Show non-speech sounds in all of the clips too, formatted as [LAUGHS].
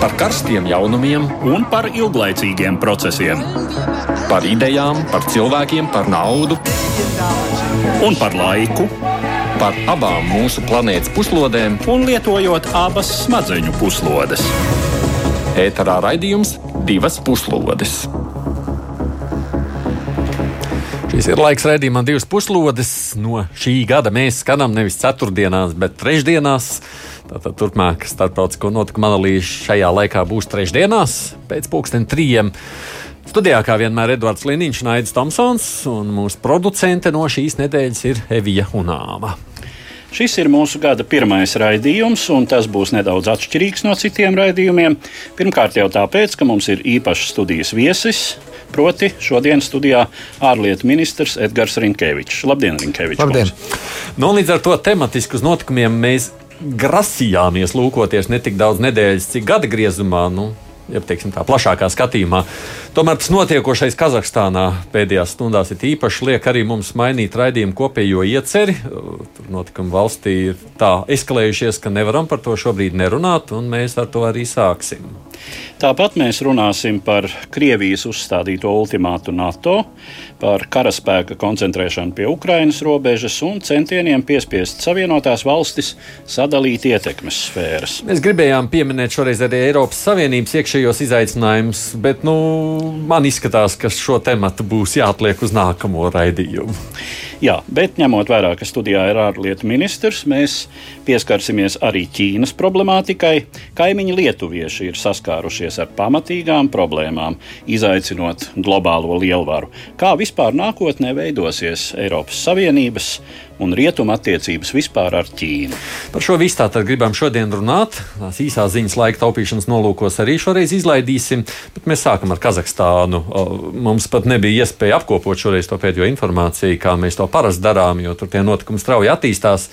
par karstiem jaunumiem, un par ilglaicīgiem procesiem. par idejām, par cilvēkiem, par naudu, Un par laiku, par abām mūsu planētas puslodēm. un lietojot abas smadzeņu puslodes. Ēterā raidījums divas puslodes. Šis ir laiks redzējumam, divas puslodes. No šī gada mēs skatām nevis ceturtdienās, bet trešdienās. Tātad turpmāk starptautisko notikumu analīze šajā laikā būs trešdienās pēc pulksten trījiem. Studijā kā vienmēr Edvards Liniņš, Naidis Tomsons un mūsu producente no šīs nedēļas ir Evija Unāma. Šis ir mūsu gada pirmais raidījums, un tas būs nedaudz atšķirīgs no citiem raidījumiem. Pirmkārt, jau tāpēc, ka mums ir īpašs studijas viesis. Proti, šodienas studijā ārlietu ministrs Edgars Rinkevičs. Labdien, Rinkevičs! Labdien! Nu, līdz ar to tematiski uz notikumiem mēs grasījāmies lūkoties ne tik daudz nedēļas, cik gada griezumā. Nu, Ja teiksim, tā plašākā skatījumā. Tomēr tas notiekošais Kazahstānā pēdējās stundās ir īpaši liek arī mums mainīt raidījumu kopējo ieceri. Tur notikumi valstī ir tā eskalējušies, ka nevaram par to šobrīd nerunāt, un mēs ar to arī sāksim. Tāpat mēs runāsim par Krievijas uzstādīto ultimātu NATO, par karaspēka koncentrēšanu pie Ukrainas robežas un centieniem piespiest Savienotās valstis sadalīt ietekmes sfēras. Mēs gribējām pieminēt šoreiz arī Eiropas Savienības iekšējos izaicinājumus, bet nu, man izskatās, ka šo tematu būs jāatliek uz nākamo raidījumu. Jā, bet ņemot vērā, ka studijā ir ārlietu ministrs, mēs pieskarsimies arī Ķīnas problemātikai. Kaimiņi lietuvieši ir saskārušies ar pamatīgām problēmām, izaicinot globālo lielvaru. Kā vispār nākotnē veidosies Eiropas Savienības un Rietuma attiecības vispār ar Ķīnu? Par šo visu tātad gribam šodien runāt. Tās īsās ziņas laika taupīšanas nolūkos arī šoreiz izlaidīsim, bet mēs sākam ar Kazahstānu. Mums pat nebija iespēja apkopot šoreiz to pēdējo informāciju, kā mēs to parasti darām, jo tur tie notikumi strauji attīstās.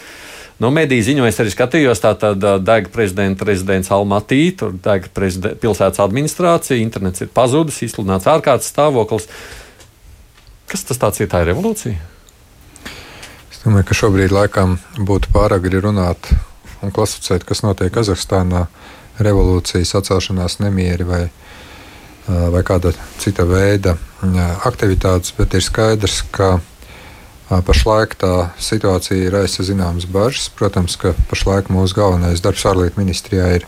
No mediju ziņoja, es arī skatījos, tā tad deg prezidenta rezidents Almatī, tur deg pilsētas administrācija, internets ir pazudis, izsludināts ārkārtas stāvoklis. Kas tas tāds ir? Tā ir revolūcija? Es domāju, ka šobrīd laikam būtu pārāk grūti runāt un klasificēt, kas notiek Kazahstānā. Revolūcijas atcelšanās nemieri vai, vai kāda cita veida aktivitātes, bet ir skaidrs, ka pašlaik tā situācija raisa zināmas bažas. Protams, ka pašlaik mūsu galvenais darbs ārlietu ministrijā ir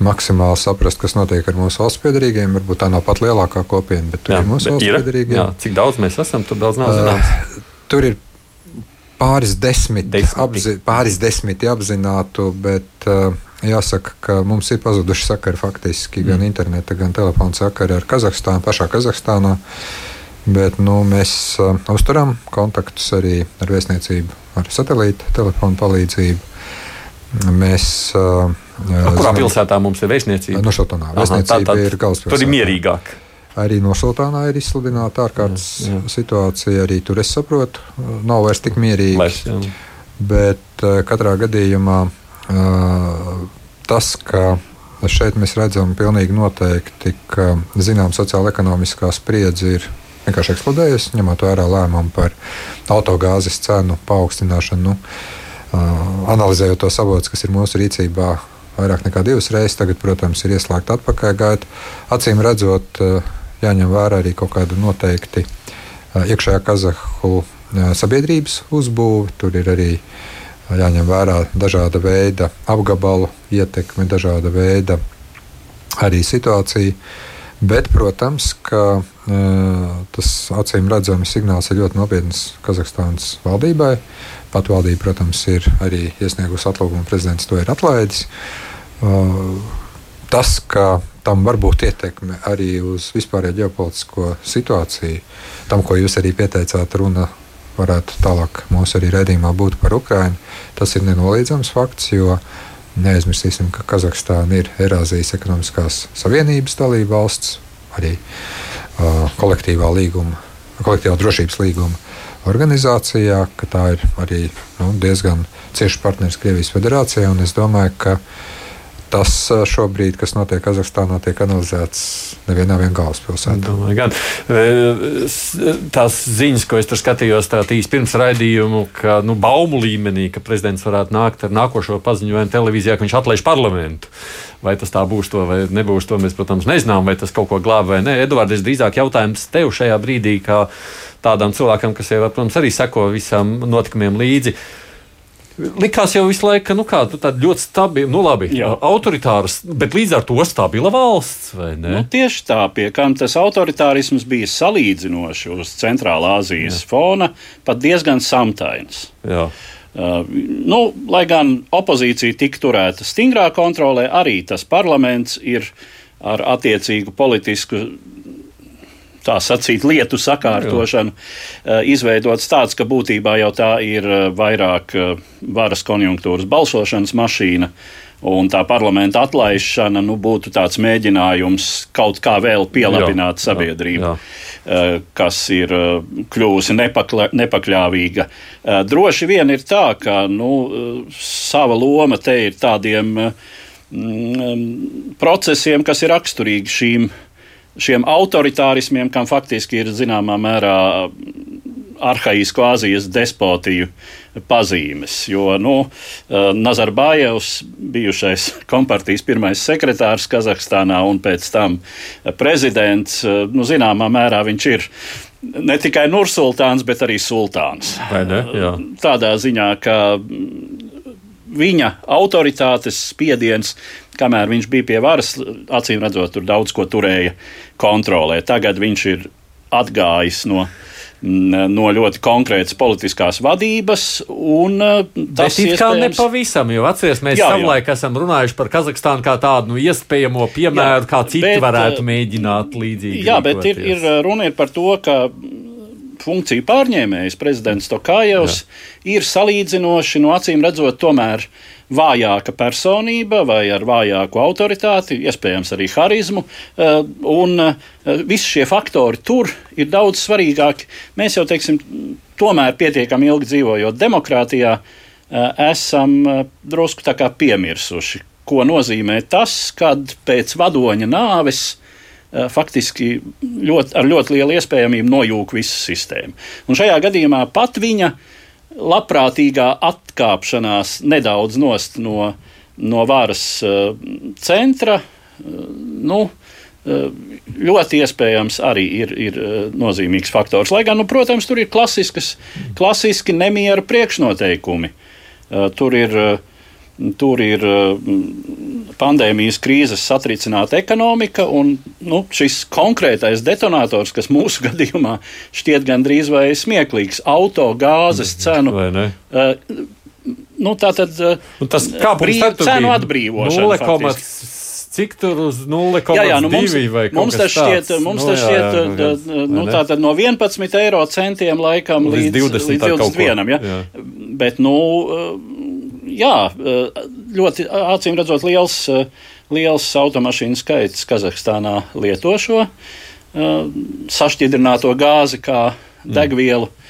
maksimāli saprast, kas notiek ar mūsu valsts piedarīgiem. Varbūt tā nav pat lielākā kopiena, bet tur jā, ir mūsu valsts piedarīgie. Cik daudz mēs esam, tur daudz nav zināms. Uh, tur ir pāris desmit, apzi, pāris desmit apzinātu, bet uh, jāsaka, ka mums ir pazuduši sakari faktiski mm. gan interneta, gan telefona sakari ar Kazahstānu, pašā Kazahstānā. Bet nu, mēs uh, uzturam kontaktus arī ar vēstniecību, ar satelīta telefonu palīdzību. Mēs, uh, Kurā pilsētā mums ir vēstniecība? Nošotonā. Vēstniecība Aha, tā, tā, ir galvaspilsēta. Tur ir mierīgāk. Arī Nošotānā ir izsludināta ārkārtas jā, jā. situācija. Arī tur es saprotu, nav vairs tik mierīgi. Lais, jā. Bet uh, katrā gadījumā uh, tas, ka šeit mēs redzam pilnīgi noteikti, ka zinām sociāla-ekonomiskā spriedze ir vienkārši eksplodējusi, ņemot vērā lēmumu par autogāzes cenu paaugstināšanu. Nu, analizējot tos avotus, kas ir mūsu rīcībā, vairāk nekā divas reizes, tagad, protams, ir ieslēgta atpakaļ gaita. Acīm redzot, jāņem vērā arī kaut kāda noteikti iekšējā Kazahu sabiedrības uzbūve. Tur ir arī jāņem vērā dažāda veida apgabalu ietekme, dažāda veida arī situācija. Bet, protams, ka tas acīm redzams signāls ir ļoti nopietns Kazahstānas valdībai. Pat valdība, protams, ir arī iesniegusi atlūgumu, prezidents to ir atlaidis. Tas, ka tam var būt ietekme arī uz vispārējo ģeopolitisko situāciju, tam, ko jūs arī pieteicāt, runa varētu tālāk mūsu arī redzējumā būt par Ukrajinu, tas ir nenoliedzams fakts, jo neaizmirsīsim, ka Kazahstāna ir Eirāzijas ekonomiskās savienības dalība valsts, arī kolektīvā līguma, kolektīvā drošības līguma organizācijā, ka tā ir arī nu, diezgan cieši partneris Krievijas federācijai. Es domāju, ka tas šobrīd, kas notiek Kazahstānā, tiek analizēts nevienā vien galvaspilsētā. Gan tās ziņas, ko es tur skatījos, īsi pirms raidījumu, ka nu, baumu līmenī, ka prezidents varētu nākt ar nākošo paziņojumu televīzijā, ka viņš atlaiž parlamentu. Vai tas tā būs, to, vai nebūs, to mēs, protams, nezinām, vai tas kaut ko glāb vai nē. Edvards, es drīzāk jautājums tev šajā brīdī, kā tādam cilvēkam, kas jau, protams, arī seko visam notikumiem līdzi. Likās jau visu laiku, ka nu kā, ļoti stabila, nu labi, Jā. autoritārs, bet līdz ar to stabila valsts. Nu, tieši tā, pie kam tas autoritārisms bija salīdzinoši uz Centrālā Azijas Jā. fona, pat diezgan samtains. Jā. Uh, nu, lai gan opozīcija tika turēta stingrā kontrolē, arī tas parlaments ir ar attiecīgu politisku tā sacīt, lietu sakārtošanu, Jā. izveidots tāds, ka būtībā jau tā ir vairāk varas konjunktūras balsošanas mašīna. Un tā parlamenta atlaišana nu, būtu tāds mēģinājums kaut kā vēl pielāgot sabiedrību, jā, jā. kas ir kļuvusi nepakla, nepakļāvīga. Droši vien ir tā, ka nu, sava loma te ir tādiem mm, procesiem, kas ir raksturīgi šīm šiem autoritārismiem, kam faktiski ir zināmā mērā arhaisko Azijas despotiju pazīmes. Jo nu, Nazarbājevs, bijušais kompartijas pirmais sekretārs Kazahstānā un pēc tam prezidents, nu, zināmā mērā viņš ir ne tikai Nursultāns, bet arī sultāns. Tādā ziņā, ka viņa autoritātes spiediens kamēr viņš bija pie varas, acīm redzot, tur daudz ko turēja kontrolē. Tagad viņš ir atgājis no no ļoti konkrētas politiskās vadības. Tas ir iespējams... nepavisam, jo atcerieties, mēs savulaik esam runājuši par Kazahstānu kā tādu nu, iespējamo piemēru, jā, kā citi bet, varētu mēģināt līdzīgi. Jā, bet ir, ir runa ir par to, ka funkciju pārņēmējs prezidents Tokājevs ir salīdzinoši, no acīm redzot, tomēr vājāka personība vai ar vājāku autoritāti, iespējams arī harizmu. Eh, un eh, visi šie faktori tur ir daudz svarīgāki. Mēs jau, teiksim, tomēr pietiekami ilgi dzīvojot demokrātijā, eh, esam drusku piemirsuši, ko nozīmē tas, kad pēc vadoņa nāves faktiski ļoti, ar ļoti lielu iespējamību nojūg visu sistēmu. Un šajā gadījumā pat viņa labprātīgā atkāpšanās nedaudz no, no varas uh, centra. Uh, nu, ļoti iespējams arī ir, ir nozīmīgs faktors. Lai gan, nu, protams, tur ir klasiski nemieru priekšnoteikumi. Tur ir Tur ir pandēmijas krīzes satricināta ekonomika, un nu, šis konkrētais detonators, kas mūsu [LAUGHS] gadījumā šķiet gandrīz vai smieklīgs, auto gāzes cenu. Uh, nu, tā tad tas kā brīv, cenu atbrīvošana cik tur uz 0,2 jā, jā, nu mums, vai mums tas šķiet, mums nu, tas šķiet jā, jā, jā, nu, tātad no 11 eiro centiem laikam līdz, līdz 20, līdz 21. Ja? Jā. Bet, nu, jā, ļoti acīm redzot, liels, liels automašīnu skaits Kazahstānā lieto šo sašķidrināto gāzi kā degvielu. Mm.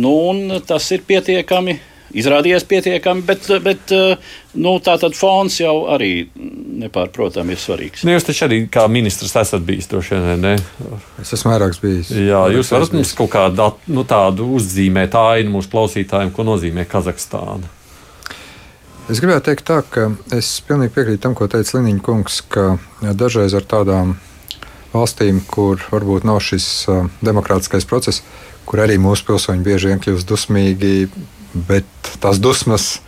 Nu, tas ir pietiekami izrādījies pietiekami, bet, bet nu, tā tad fons jau arī nepārprotami ir svarīgs. Ne, nu, jūs taču arī kā ministrs esat bijis droši vien, ne? Es esmu vairāks bijis. Jā, jūs varat mums kaut kādu nu, tādu uzzīmēt ainu mūsu klausītājiem, ko nozīmē Kazahstāna. Es gribētu teikt, tā, ka es pilnīgi piekrītu tam, ko teica Liniņa kungs, ka dažreiz ar tādām valstīm, kur varbūt nav šis demokrātiskais process, kur arī mūsu pilsoņi bieži vien kļūst dusmīgi, bet tās dusmas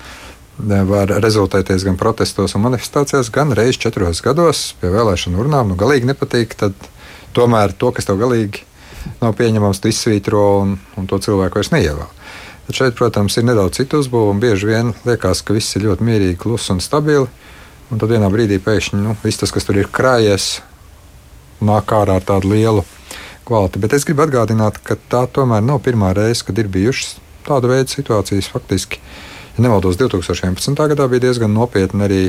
var rezultēties gan protestos un manifestācijās, gan reizes četros gados pie vēlēšanu urnām. Nu, galīgi nepatīk, tad tomēr to, kas tev galīgi nav pieņemams, tu izsvītro un, un to cilvēku vairs neievēl. Tad šeit, protams, ir nedaudz citu uzbūvējumu. Bieži vien liekas, ka viss ir ļoti mierīgi, klusi un stabili. Un tad vienā brīdī pēkšņi nu, viss tas, kas tur ir krājies, nāk ārā ar tādu lielu kvalitāti. Bet es gribu atgādināt, ka tā tomēr nav pirmā reize, kad ir bijušas tāda veida situācijas. Faktiski, ja nemaldos, 2011. gadā bija diezgan nopietni arī.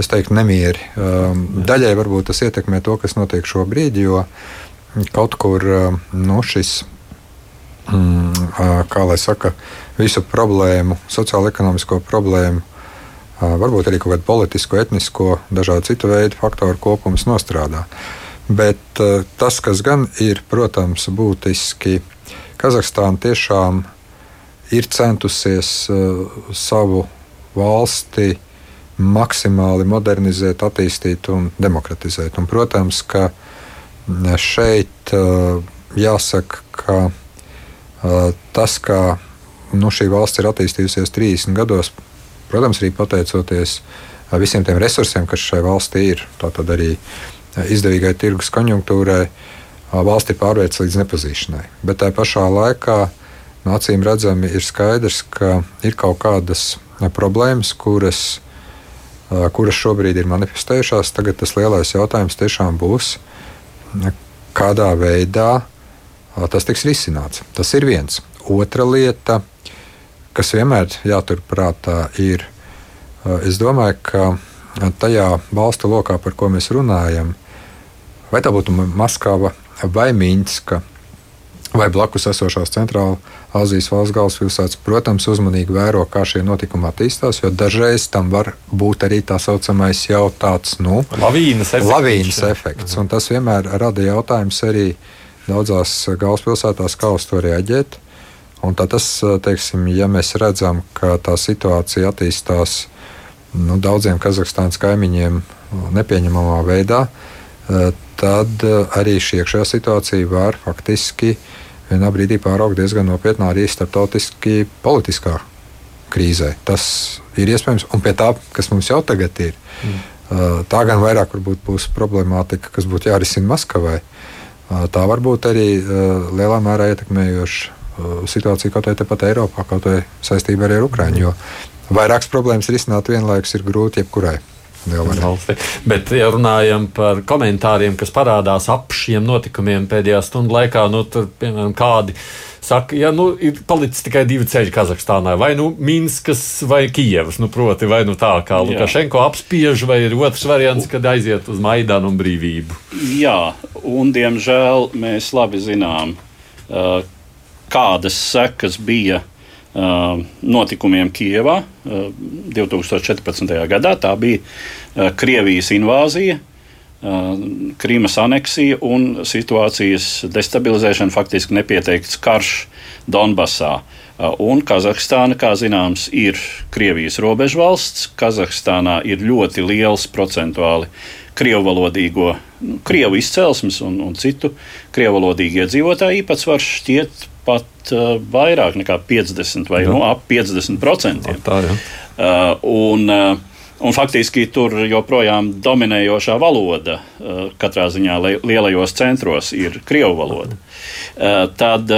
Es teiktu, nemieri. Um, daļai varbūt tas ietekmē to, kas notiek šobrīd, jo kaut kur um, nu, šis kā lai saka, visu problēmu, sociālo-ekonomisko problēmu, varbūt arī kaut kādu politisku, etnisko, dažādu citu veidu faktoru kopums nostrādā. Bet tas, kas gan ir, protams, būtiski, Kazahstāna tiešām ir centusies savu valsti maksimāli modernizēt, attīstīt un demokratizēt. Un, protams, ka šeit jāsaka, ka tas, kā nu, šī valsts ir attīstījusies 30 gados, protams, arī pateicoties visiem tiem resursiem, kas šai valstī ir. Tātad arī izdevīgai tirgus konjunktūrai valsti pārvērts līdz nepazīšanai. Bet tajā pašā laikā nu, acīm redzami ir skaidrs, ka ir kaut kādas problēmas, kuras, kuras šobrīd ir manifestējušās. Tagad tas lielais jautājums tiešām būs, kādā veidā tas tiks risināts. Tas ir viens. Otra lieta, kas vienmēr jāturprātā, ir, es domāju, ka tajā valstu lokā, par ko mēs runājam, vai tā būtu Maskava vai Minska vai blakus esošās centrālās Azijas valsts galvaspilsētas, protams, uzmanīgi vēro, kā šie notikumi attīstās, jo dažreiz tam var būt arī tā saucamais jau tāds nu, lavīnas efekts. Lavīnas efekts un tas vienmēr rada jautājums arī daudzās galvaspilsētās, kā uz to reaģēt. Un tad tas, teiksim, ja mēs redzam, ka tā situācija attīstās nu, daudziem Kazahstānas kaimiņiem nepieņemamā veidā, tad arī šī iekšējā situācija var faktiski uh, vienā brīdī pārauga diezgan nopietnā arī starptautiski politiskā krīzē. Tas ir iespējams, un pie tā, kas mums jau tagad ir, mm. tā gan vairāk būs problemātika, kas būtu jārisina Maskavai. Tā var būt arī lielā mērā ietekmējoša situācija kaut vai tepat Eiropā, kaut vai saistībā ar Ukraiņu. Jo vairākas problēmas risināt vienlaikus ir grūti jebkurai valsti. Bet, ja runājam par komentāriem, kas parādās ap šiem notikumiem pēdējā stundu laikā, nu, tur, piemēram, kādi saka, ja nu, ir palicis tikai divi ceļi Kazahstānā, vai nu Minskas vai Kijavas, nu, proti, vai nu tā kā Lukašenko apspiež, vai ir otrs variants, kad aiziet uz Maidanu un brīvību. Jā, un diemžēl mēs labi zinām, kādas sekas bija notikumiem Kijevā 2014. gadā. Tā bija Krievijas invāzija, Krīmas aneksija un situācijas destabilizēšana, faktiski nepieteikts karš Donbasā. Un Kazahstāna, kā zināms, ir Krievijas robežvalsts. Kazahstānā ir ļoti liels procentuāli krievu valodīgo, nu, krievu izcelsmes un, un citu krievu valodīgie iedzīvotāji īpatsvars šķiet pat uh, vairāk nekā 50 vai jā. nu, ap 50%. Tā, jā. uh, un, uh, Un faktiski tur joprojām dominējošā valoda katrā ziņā lielajos centros ir krievu valoda. Tad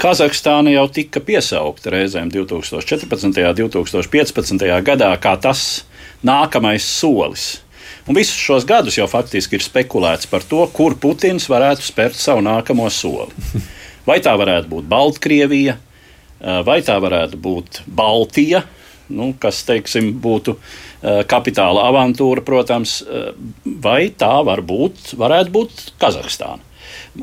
Kazahstāna jau tika piesaukta reizēm 2014. un 2015. gadā kā tas nākamais solis. Un visus šos gadus jau faktiski ir spekulēts par to, kur Putins varētu spērt savu nākamo soli. [LAUGHS] Vai tā varētu būt Baltkrievija, vai tā varētu būt Baltija, nu, kas teiksim, būtu kapitāla avantūra, protams, vai tā var būt, varētu būt Kazahstāna.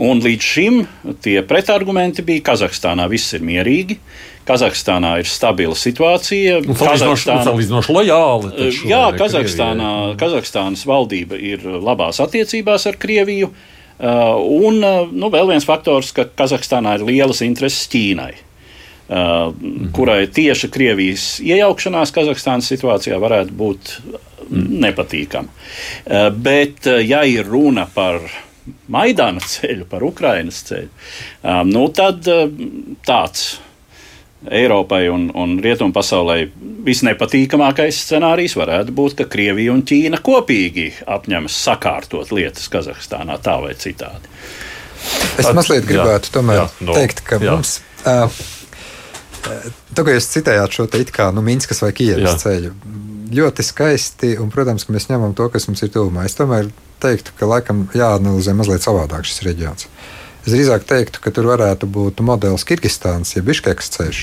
Un līdz šim tie pretargumenti bija, ka Kazahstānā viss ir mierīgi, Kazahstānā ir stabila situācija. Salīdzinoši lojāla. Jā, Kazahstānā, Kazahstānas valdība ir labās attiecībās ar Krieviju. Uh, Uh, un uh, nu, vēl viens faktors, ka Kazahstānā ir lielas intereses Ķīnai. Uh, mhm. kurai tieši Krievijas iejaukšanās Kazahstānas situācijā varētu būt mhm. nepatīkama. Uh, bet, uh, ja ir runa par Maidāna ceļu, par Ukrainas ceļu, um, nu, tad uh, tāds Eiropai un, un Rietumu pasaulē visnepatīkamākais scenārijs varētu būt, ka Krievija un Ķīna kopīgi apņemas sakārtot lietas Kazahstānā tā vai citādi. Es mazliet gribētu jā, tomēr jā, no, teikt, ka jā. mums. Uh, Tā kā jūs citējāt šo te it kā nu, Minskas vai Kievas ceļu, ļoti skaisti, un, protams, ka mēs ņemam to, kas mums ir tuvumā. Es tomēr teiktu, ka laikam jāanalizē mazliet savādāk šis reģions. Es drīzāk teiktu, ka tur varētu būt modelis Kirgistāns, ja Biškeks ceļš.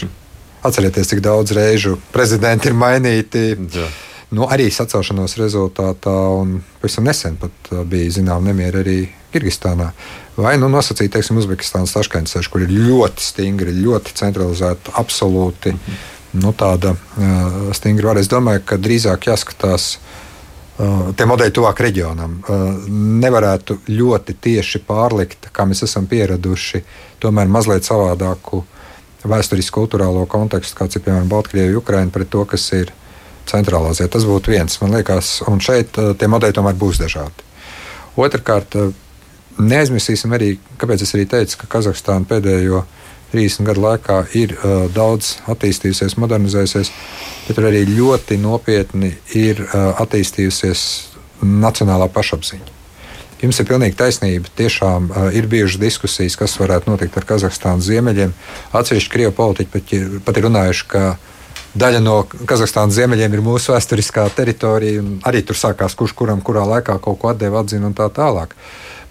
Atcerieties, cik daudz reižu prezidenti ir mainīti. Jā. Nu, arī sacelšanās rezultātā, un pavisam nesen pat uh, bija zināma nemiera arī Kirgistānā. Vai nu nosacīt, teiksim, Uzbekistānas taškēns, kur ir ļoti stingri, ļoti centralizēta, absolūti mm -hmm. nu, tāda uh, stingra vara. Es domāju, ka drīzāk jāskatās uh, Uh, tie modeļi tuvāk reģionam. Nevarētu ļoti tieši pārlikt, kā mēs esam pieraduši, tomēr mazliet savādāku vēsturisku, kultūrālo kontekstu, kāds ir piemēram Baltkrievija, Ukraina, pret to, kas ir Centrālā Azijā. Tas būtu viens, man liekas, un šeit tie modeļi tomēr būs dažādi. Otrakārt, neaizmirsīsim arī, kāpēc es arī teicu, ka Kazahstāna pēdējo 30 gadu laikā ir uh, daudz attīstījusies, modernizējusies, bet tur arī ļoti nopietni ir uh, attīstījusies nacionālā pašapziņa. Jums ir pilnīgi taisnība. Tiešām uh, ir bijušas diskusijas, kas varētu notikt ar Kazahstānas ziemeļiem. Atsevišķi krievu politiķi pat, ir, pat ir runājuši, ka daļa no Kazahstānas ziemeļiem ir mūsu vēsturiskā teritorija. Arī tur sākās, kurš kuram kurā laikā kaut ko atdeva, atzina un tā tālāk.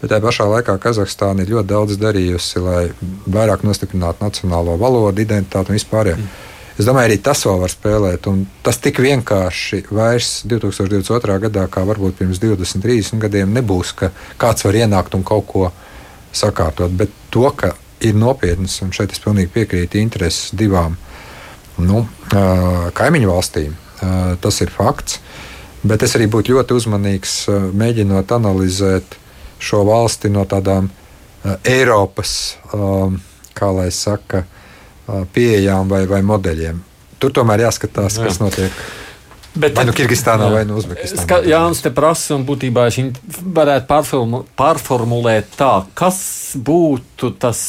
Bet tajā pašā laikā Kazahstāna ir ļoti daudz darījusi, lai vairāk nostiprinātu nacionālo valodu, identitāti un vispār. Mm. Es domāju, arī tas vēl var spēlēt. Tas tik vienkārši vairs 2022. gadā, kā varbūt pirms 20, 30 gadiem, nebūs, ka kāds var ienākt un kaut ko sakārtot. Bet to, ka ir nopietnas, un šeit es pilnīgi piekrītu, intereses divām nu, kaimiņu valstīm, tas ir fakts. Bet es arī būtu ļoti uzmanīgs, mēģinot analizēt šo valsti no tādām uh, Eiropas, um, kā lai saka, uh, pieejām vai, vai modeļiem. Tur tomēr jāskatās, jā. kas notiek. Bet, vai nu Kirgistānā, jā. vai nu Uzbekistānā. Ska, Jānis te prasa, un būtībā viņš varētu pārformu, pārformulēt tā, kas būtu tas,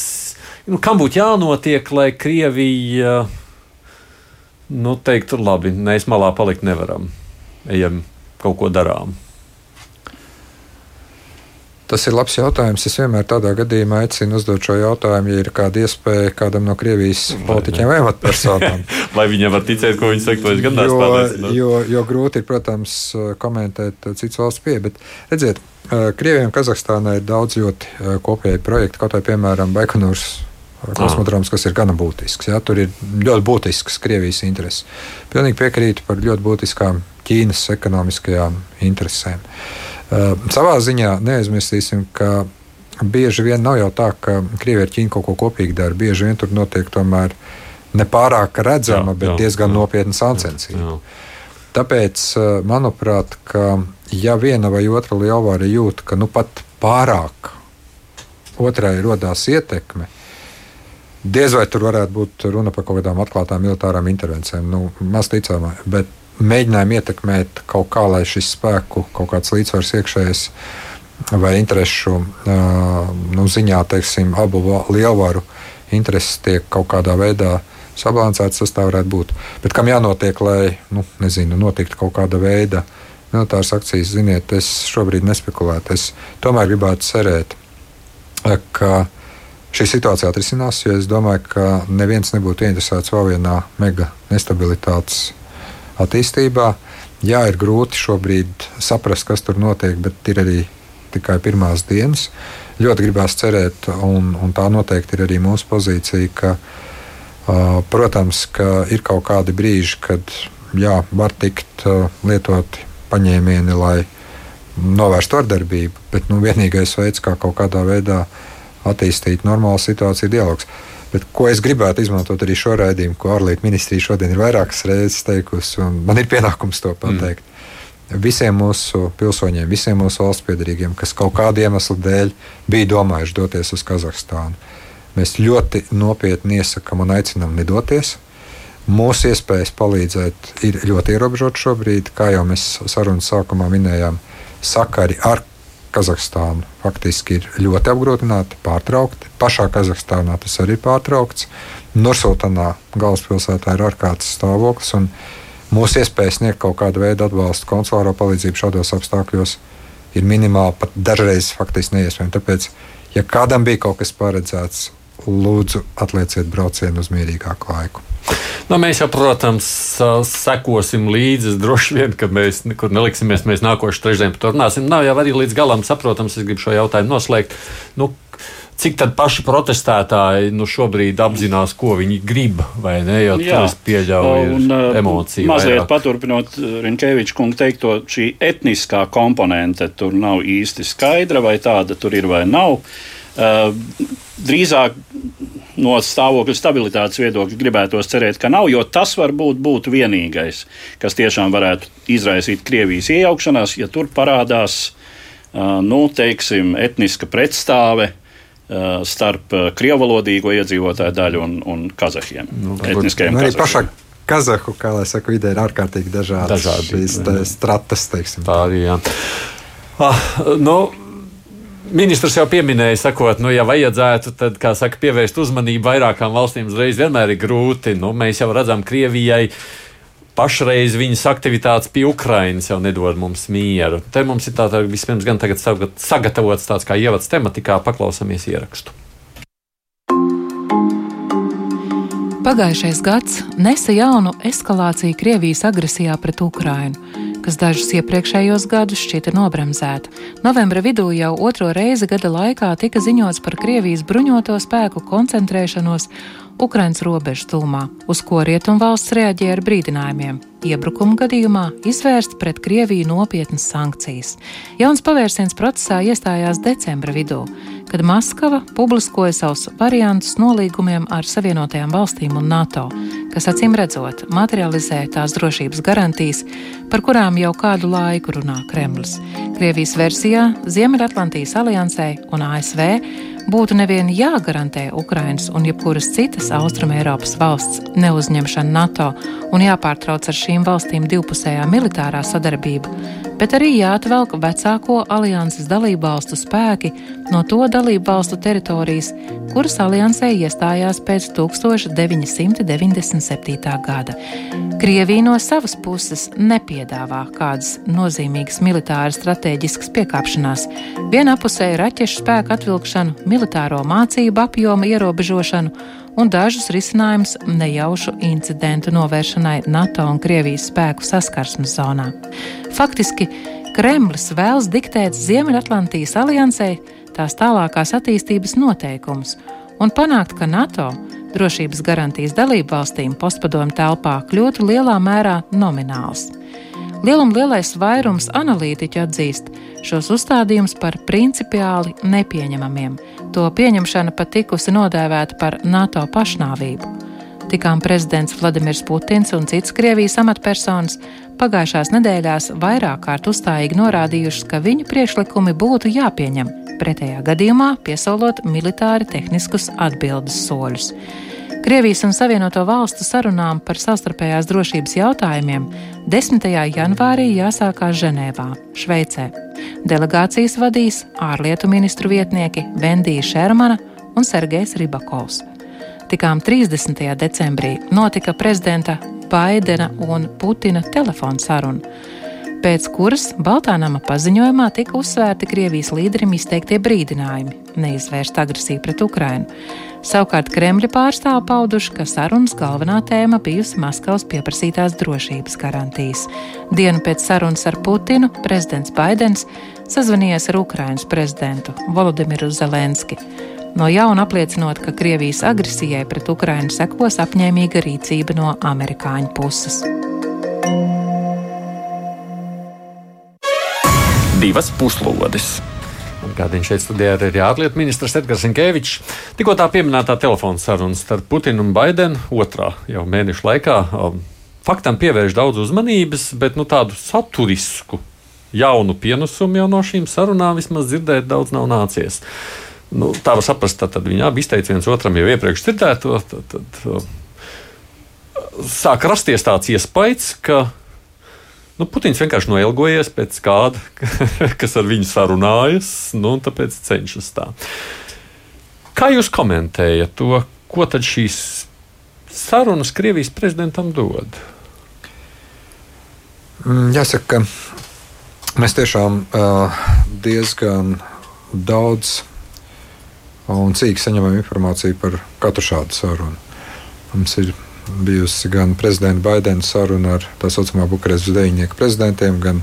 nu, kam būtu jānotiek, lai Krievija, nu, teiktu, labi, mēs malā palikt nevaram, ejam kaut ko darām. Tas ir labs jautājums. Es vienmēr tādā gadījumā aicinu uzdot šo jautājumu, ja ir kāda iespēja kādam no Krievijas politiķiem vai amatpersonām. Vai [LAUGHS] viņam var ticēt, ko viņi saka, to es gan neesmu jo, jo, grūti ir, protams, komentēt citas valsts pieeja. Bet, redziet, Krievijai un Kazahstānai ir daudz ļoti kopēji projekti, kaut vai, piemēram, Baikonūras kosmodroms, kas ir gana būtisks. Jā, tur ir ļoti būtisks Krievijas intereses. Pilnīgi piekrītu par ļoti būtiskām Ķīnas ekonomiskajām interesēm. Uh, Uh, savā ziņā neaizmirsīsim, ka bieži vien nav jau tā, ka Krievija ar Ķīnu kaut ko kopīgi dara. Bieži vien tur notiek tomēr nepārāk redzama, jā, bet jā, diezgan jā, nopietna sāncensība. Tāpēc, uh, manuprāt, ka, ja viena vai otra lielvara jūt, ka nu pat pārāk otrai radās ietekme, diez vai tur varētu būt runa par kaut kādām atklātām militārām intervencijām. Nu, maz ticamā, bet mēģinājumi ietekmēt kaut kā, lai šis spēku kaut kāds līdzsvars iekšējais vai interesu nu, ziņā, teiksim, abu lielvaru intereses tiek kaut kādā veidā sabalansētas, tas tā varētu būt. Bet kam jānotiek, lai, nu, nezinu, notiktu kaut kāda veida militāras akcijas, ziniet, es šobrīd nespekulētu. Es tomēr gribētu cerēt, ka šī situācija atrisinās, jo es domāju, ka neviens nebūtu interesēts vēl vienā mega nestabilitātes attīstībā. Jā, ir grūti šobrīd saprast, kas tur notiek, bet ir arī tikai pirmās dienas. Ļoti gribās cerēt, un, un tā noteikti ir arī mūsu pozīcija, ka, uh, protams, ka ir kaut kādi brīži, kad jā, var tikt uh, lietoti paņēmieni, lai novērstu vardarbību, bet nu, vienīgais veids, kā kaut kādā veidā attīstīt normālu situāciju, ir dialogs. Bet ko es gribētu izmantot arī šo raidījumu, ko ārlietu ministrija šodien ir vairākas reizes teikusi, un man ir pienākums to pateikt. Mm. Visiem mūsu pilsoņiem, visiem mūsu valsts piedarīgiem, kas kaut kādu iemeslu dēļ bija domājuši doties uz Kazahstānu, mēs ļoti nopietni iesakām un aicinām nedoties. Mūsu iespējas palīdzēt ir ļoti ierobežotas šobrīd, kā jau mēs sarunas sākumā minējām. Sakari ar Kazahstānu faktiski ir ļoti apgrūtināti, pārtraukti. Pašā Kazahstānā tas arī ir pārtraukts. Nursultānā galvaspilsētā ir ārkārtas stāvoklis, un mūsu iespējas sniegt kaut kādu veidu atbalstu, konsulāro palīdzību šādos apstākļos ir minimāli, pat dažreiz faktiski neiespējami. Tāpēc, ja kādam bija kaut kas paredzēts, lūdzu atlieciet braucienu uz mierīgāku laiku. Nu, mēs jau, protams, sekosim līdzi. Droši vien, ka mēs nekur neliksimies. Mēs nākošais trešdien par to runāsim. Nav jau arī līdz galam saprotams. Es gribu šo jautājumu noslēgt. Nu, Cik tad paši protestētāji nu, šobrīd apzinās, ko viņi grib, vai ne? Jo tas pieļauj un, emociju. Mazliet vairāk. paturpinot Rinkeviča kungu teikto, šī etniskā komponente tur nav īsti skaidra, vai tāda tur ir vai nav. Uh, drīzāk no stāvokļa stabilitātes viedokļa gribētos cerēt, ka nav, jo tas varbūt būtu vienīgais, kas tiešām varētu izraisīt Krievijas iejaukšanās, ja tur parādās nu, teiksim, etniska pretstāve starp krievalodīgo iedzīvotāju daļu un, un kazahiem. Nu, etniskajiem. Arī pašā kazahu, kā lai saka, vidē ir ārkārtīgi dažādas te stratas. Tā arī jā. Ah, nu, Ministrs jau pieminēja, sakot, nu, ja vajadzētu, tad, kā saka, pievērst uzmanību vairākām valstīm uzreiz vienmēr ir grūti. Nu, mēs jau redzam, Krievijai pašreiz viņas aktivitātes pie Ukrainas jau nedod mums mieru. Te mums ir tāds vispirms gan tagad sagat- sagatavots tāds kā ievads tematikā, paklausāmies ierakstu. Pagājušais gads nesa jaunu eskalāciju Krievijas agresijā pret Ukrainu, kas dažus iepriekšējos gadus šķita nobremzēta. Novembra vidū jau otro reizi gada laikā tika ziņots par Krievijas bruņoto spēku koncentrēšanos Ukrainas robežu tūmā, uz ko Rietumvalsts reaģēja ar brīdinājumiem. Iebrukuma gadījumā izvērst pret Krieviju nopietnas sankcijas. Jauns pavērsiens procesā iestājās decembra vidū, kad Maskava publiskoja savus variantus nolīgumiem ar Savienotajām valstīm un NATO, kas acīm redzot materializē tās drošības garantijas, par kurām jau kādu laiku runā Kremlis. Krievijas versijā Ziemeļatlantijas aliansē un ASV būtu nevien jāgarantē Ukrainas un jebkuras citas Austrumēropas valsts neuzņemšana NATO un jāpārtrauc ar šīm valstīm divpusējā militārā sadarbība, bet arī jāatvelk vecāko alianses dalību valstu spēki no to dalību valstu teritorijas, kuras aliansē iestājās pēc 1997. gada. Krievija no savas puses nepiedāvā kādas nozīmīgas militāras stratēģiskas piekāpšanās, vienapusēju raķešu spēku atvilkšanu, militāro mācību apjoma ierobežošanu un dažus risinājumus nejaušu incidentu novēršanai NATO un Krievijas spēku saskarsmes zonā. Faktiski Kremlis vēlas diktēt Ziemeļatlantijas aliansei tās tālākās attīstības noteikumus un panākt, ka NATO drošības garantijas dalību valstīm postpadomu telpā kļūtu lielā mērā nomināls. Lielum lielais vairums analītiķu atzīst šos uzstādījumus par principiāli nepieņemamiem. To pieņemšana pat tikusi nodēvēta par NATO pašnāvību. Tikām prezidents Vladimirs Putins un citas Krievijas amatpersonas pagājušās nedēļās vairāk kārt uzstājīgi norādījušas, ka viņu priekšlikumi būtu jāpieņem, pretējā gadījumā piesolot militāri tehniskus atbildes soļus. Krievijas un Savienoto Valstu sarunām par savstarpējās drošības jautājumiem 10. janvārī jāsākās Ženēvā, Šveicē. Delegācijas vadīs ārlietu ministru vietnieki Vendija Šermana un Sergejs Ribakovs. Tikām 30. decembrī notika prezidenta Baidena un Putina telefona saruna, pēc kuras Baltānama paziņojumā tika uzsvērti Krievijas līderim izteiktie brīdinājumi neizvērst agresiju pret Ukrainu. Savukārt Kremļa pārstāvi pauduši, ka sarunas galvenā tēma bijusi Maskavas pieprasītās drošības garantijas. Dienu pēc sarunas ar Putinu prezidents Baidens sazvanījās ar Ukrainas prezidentu Volodimiru Zelenski. No jauna apliecinot, ka Krievijas agresijai pret Ukrainu sekos apņēmīga rīcība no amerikāņu puses. Divas puslodes. Gādījums šeit studijā arī ārlietu ministrs Edgars Inkevičs. Tikko tā pieminētā telefona saruna starp Putinu un Baidenu otrā jau mēneša laikā. um, Faktam pievērš daudz uzmanības, bet nu, tādu saturisku, jaunu pienesumu jau no šīm sarunām vismaz dzirdēt daudz nav nācies. Nu, tā var saprast, tad, tad viņi abi izteica viens otram jau iepriekš dzirdēto. Tad, tad, uh, sāk rasties tāds iespējas, ka Nu, Putins vienkārši noilgojies pēc kāda, [LAUGHS] kas ar viņu sarunājas, nu, un tāpēc cenšas tā. Kā jūs komentējat to, ko tad šīs sarunas Krievijas prezidentam dod? Mm, Jāsaka, ka mēs tiešām uh, diezgan daudz un cīki saņemam informāciju par katru šādu sarunu. Mums ir bijusi gan prezidenta Baidena saruna ar tā saucamā Bukarestas deviņnieku prezidentiem, gan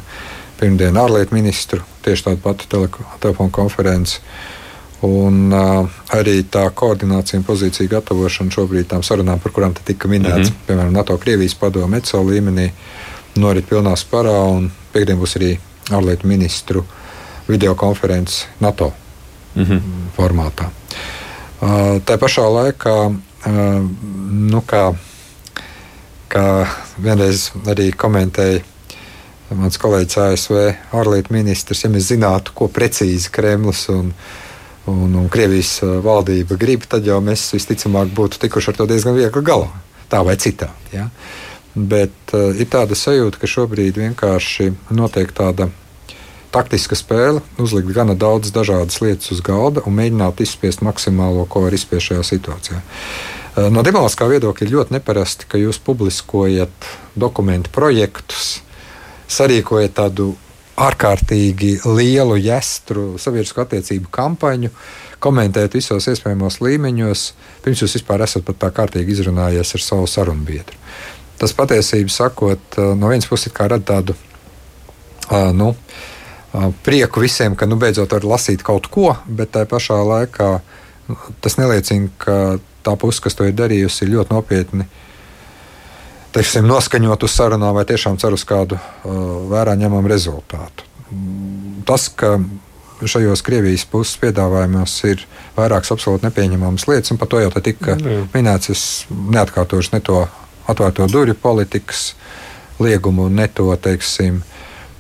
pirmdien ārlietu ministru tieši tādu patu telefonu konferenci. Un uh, arī tā koordinācija un pozīcija gatavošana šobrīd tām sarunām, par kurām tika minēts, mm -hmm. piemēram, NATO-Krievijas padomu ECO līmenī, norit pilnā sparā. Piektdien būs arī ārlietu ministru videokonference NATO mm -hmm. formātā. Uh, tā pašā laikā, uh, nu, kā, kā vienreiz arī komentēja mans kolēģis ASV ārlietu ministrs, ja mēs zinātu, ko precīzi Kremlis un, un, un Krievijas valdība grib, tad jau mēs visticamāk būtu tikuši ar to diezgan viegli galā. Tā vai citādi. Ja? Bet uh, ir tāda sajūta, ka šobrīd vienkārši notiek tāda taktiska spēle, uzlikt gana daudz dažādas lietas uz galda un mēģināt izspiest maksimālo, ko var izspiest šajā situācijā. Uh, no diplomātiskā viedokļa ir ļoti neparasti, ka jūs publiskojat dokumentu projektus, sarīkojat tādu ārkārtīgi lielu jēstru sabiedrisko attiecību kampaņu, komentēt visos iespējamos līmeņos, pirms jūs vispār esat pat tā kārtīgi izrunājies ar savu sarunu biedru. Tas patiesībā sakot, no vienas puses rada tādu nu, prieku visiem, ka nu, beidzot var lasīt kaut ko, bet tā pašā laikā tas neliecina, ka tā puse, kas to ir darījusi, ir ļoti nopietni teiksim, noskaņot uz sarunām vai tiešām cer uz kādu uh, vērā ņemamu rezultātu. Tas, ka šajos Krievijas puses piedāvājumos ir vairākas absolūti nepieņemamas lietas, un par to jau tika Jā. minēts. Es neatkārtošu ne to atvērto durvju politikas liegumu, ne to, teiksim,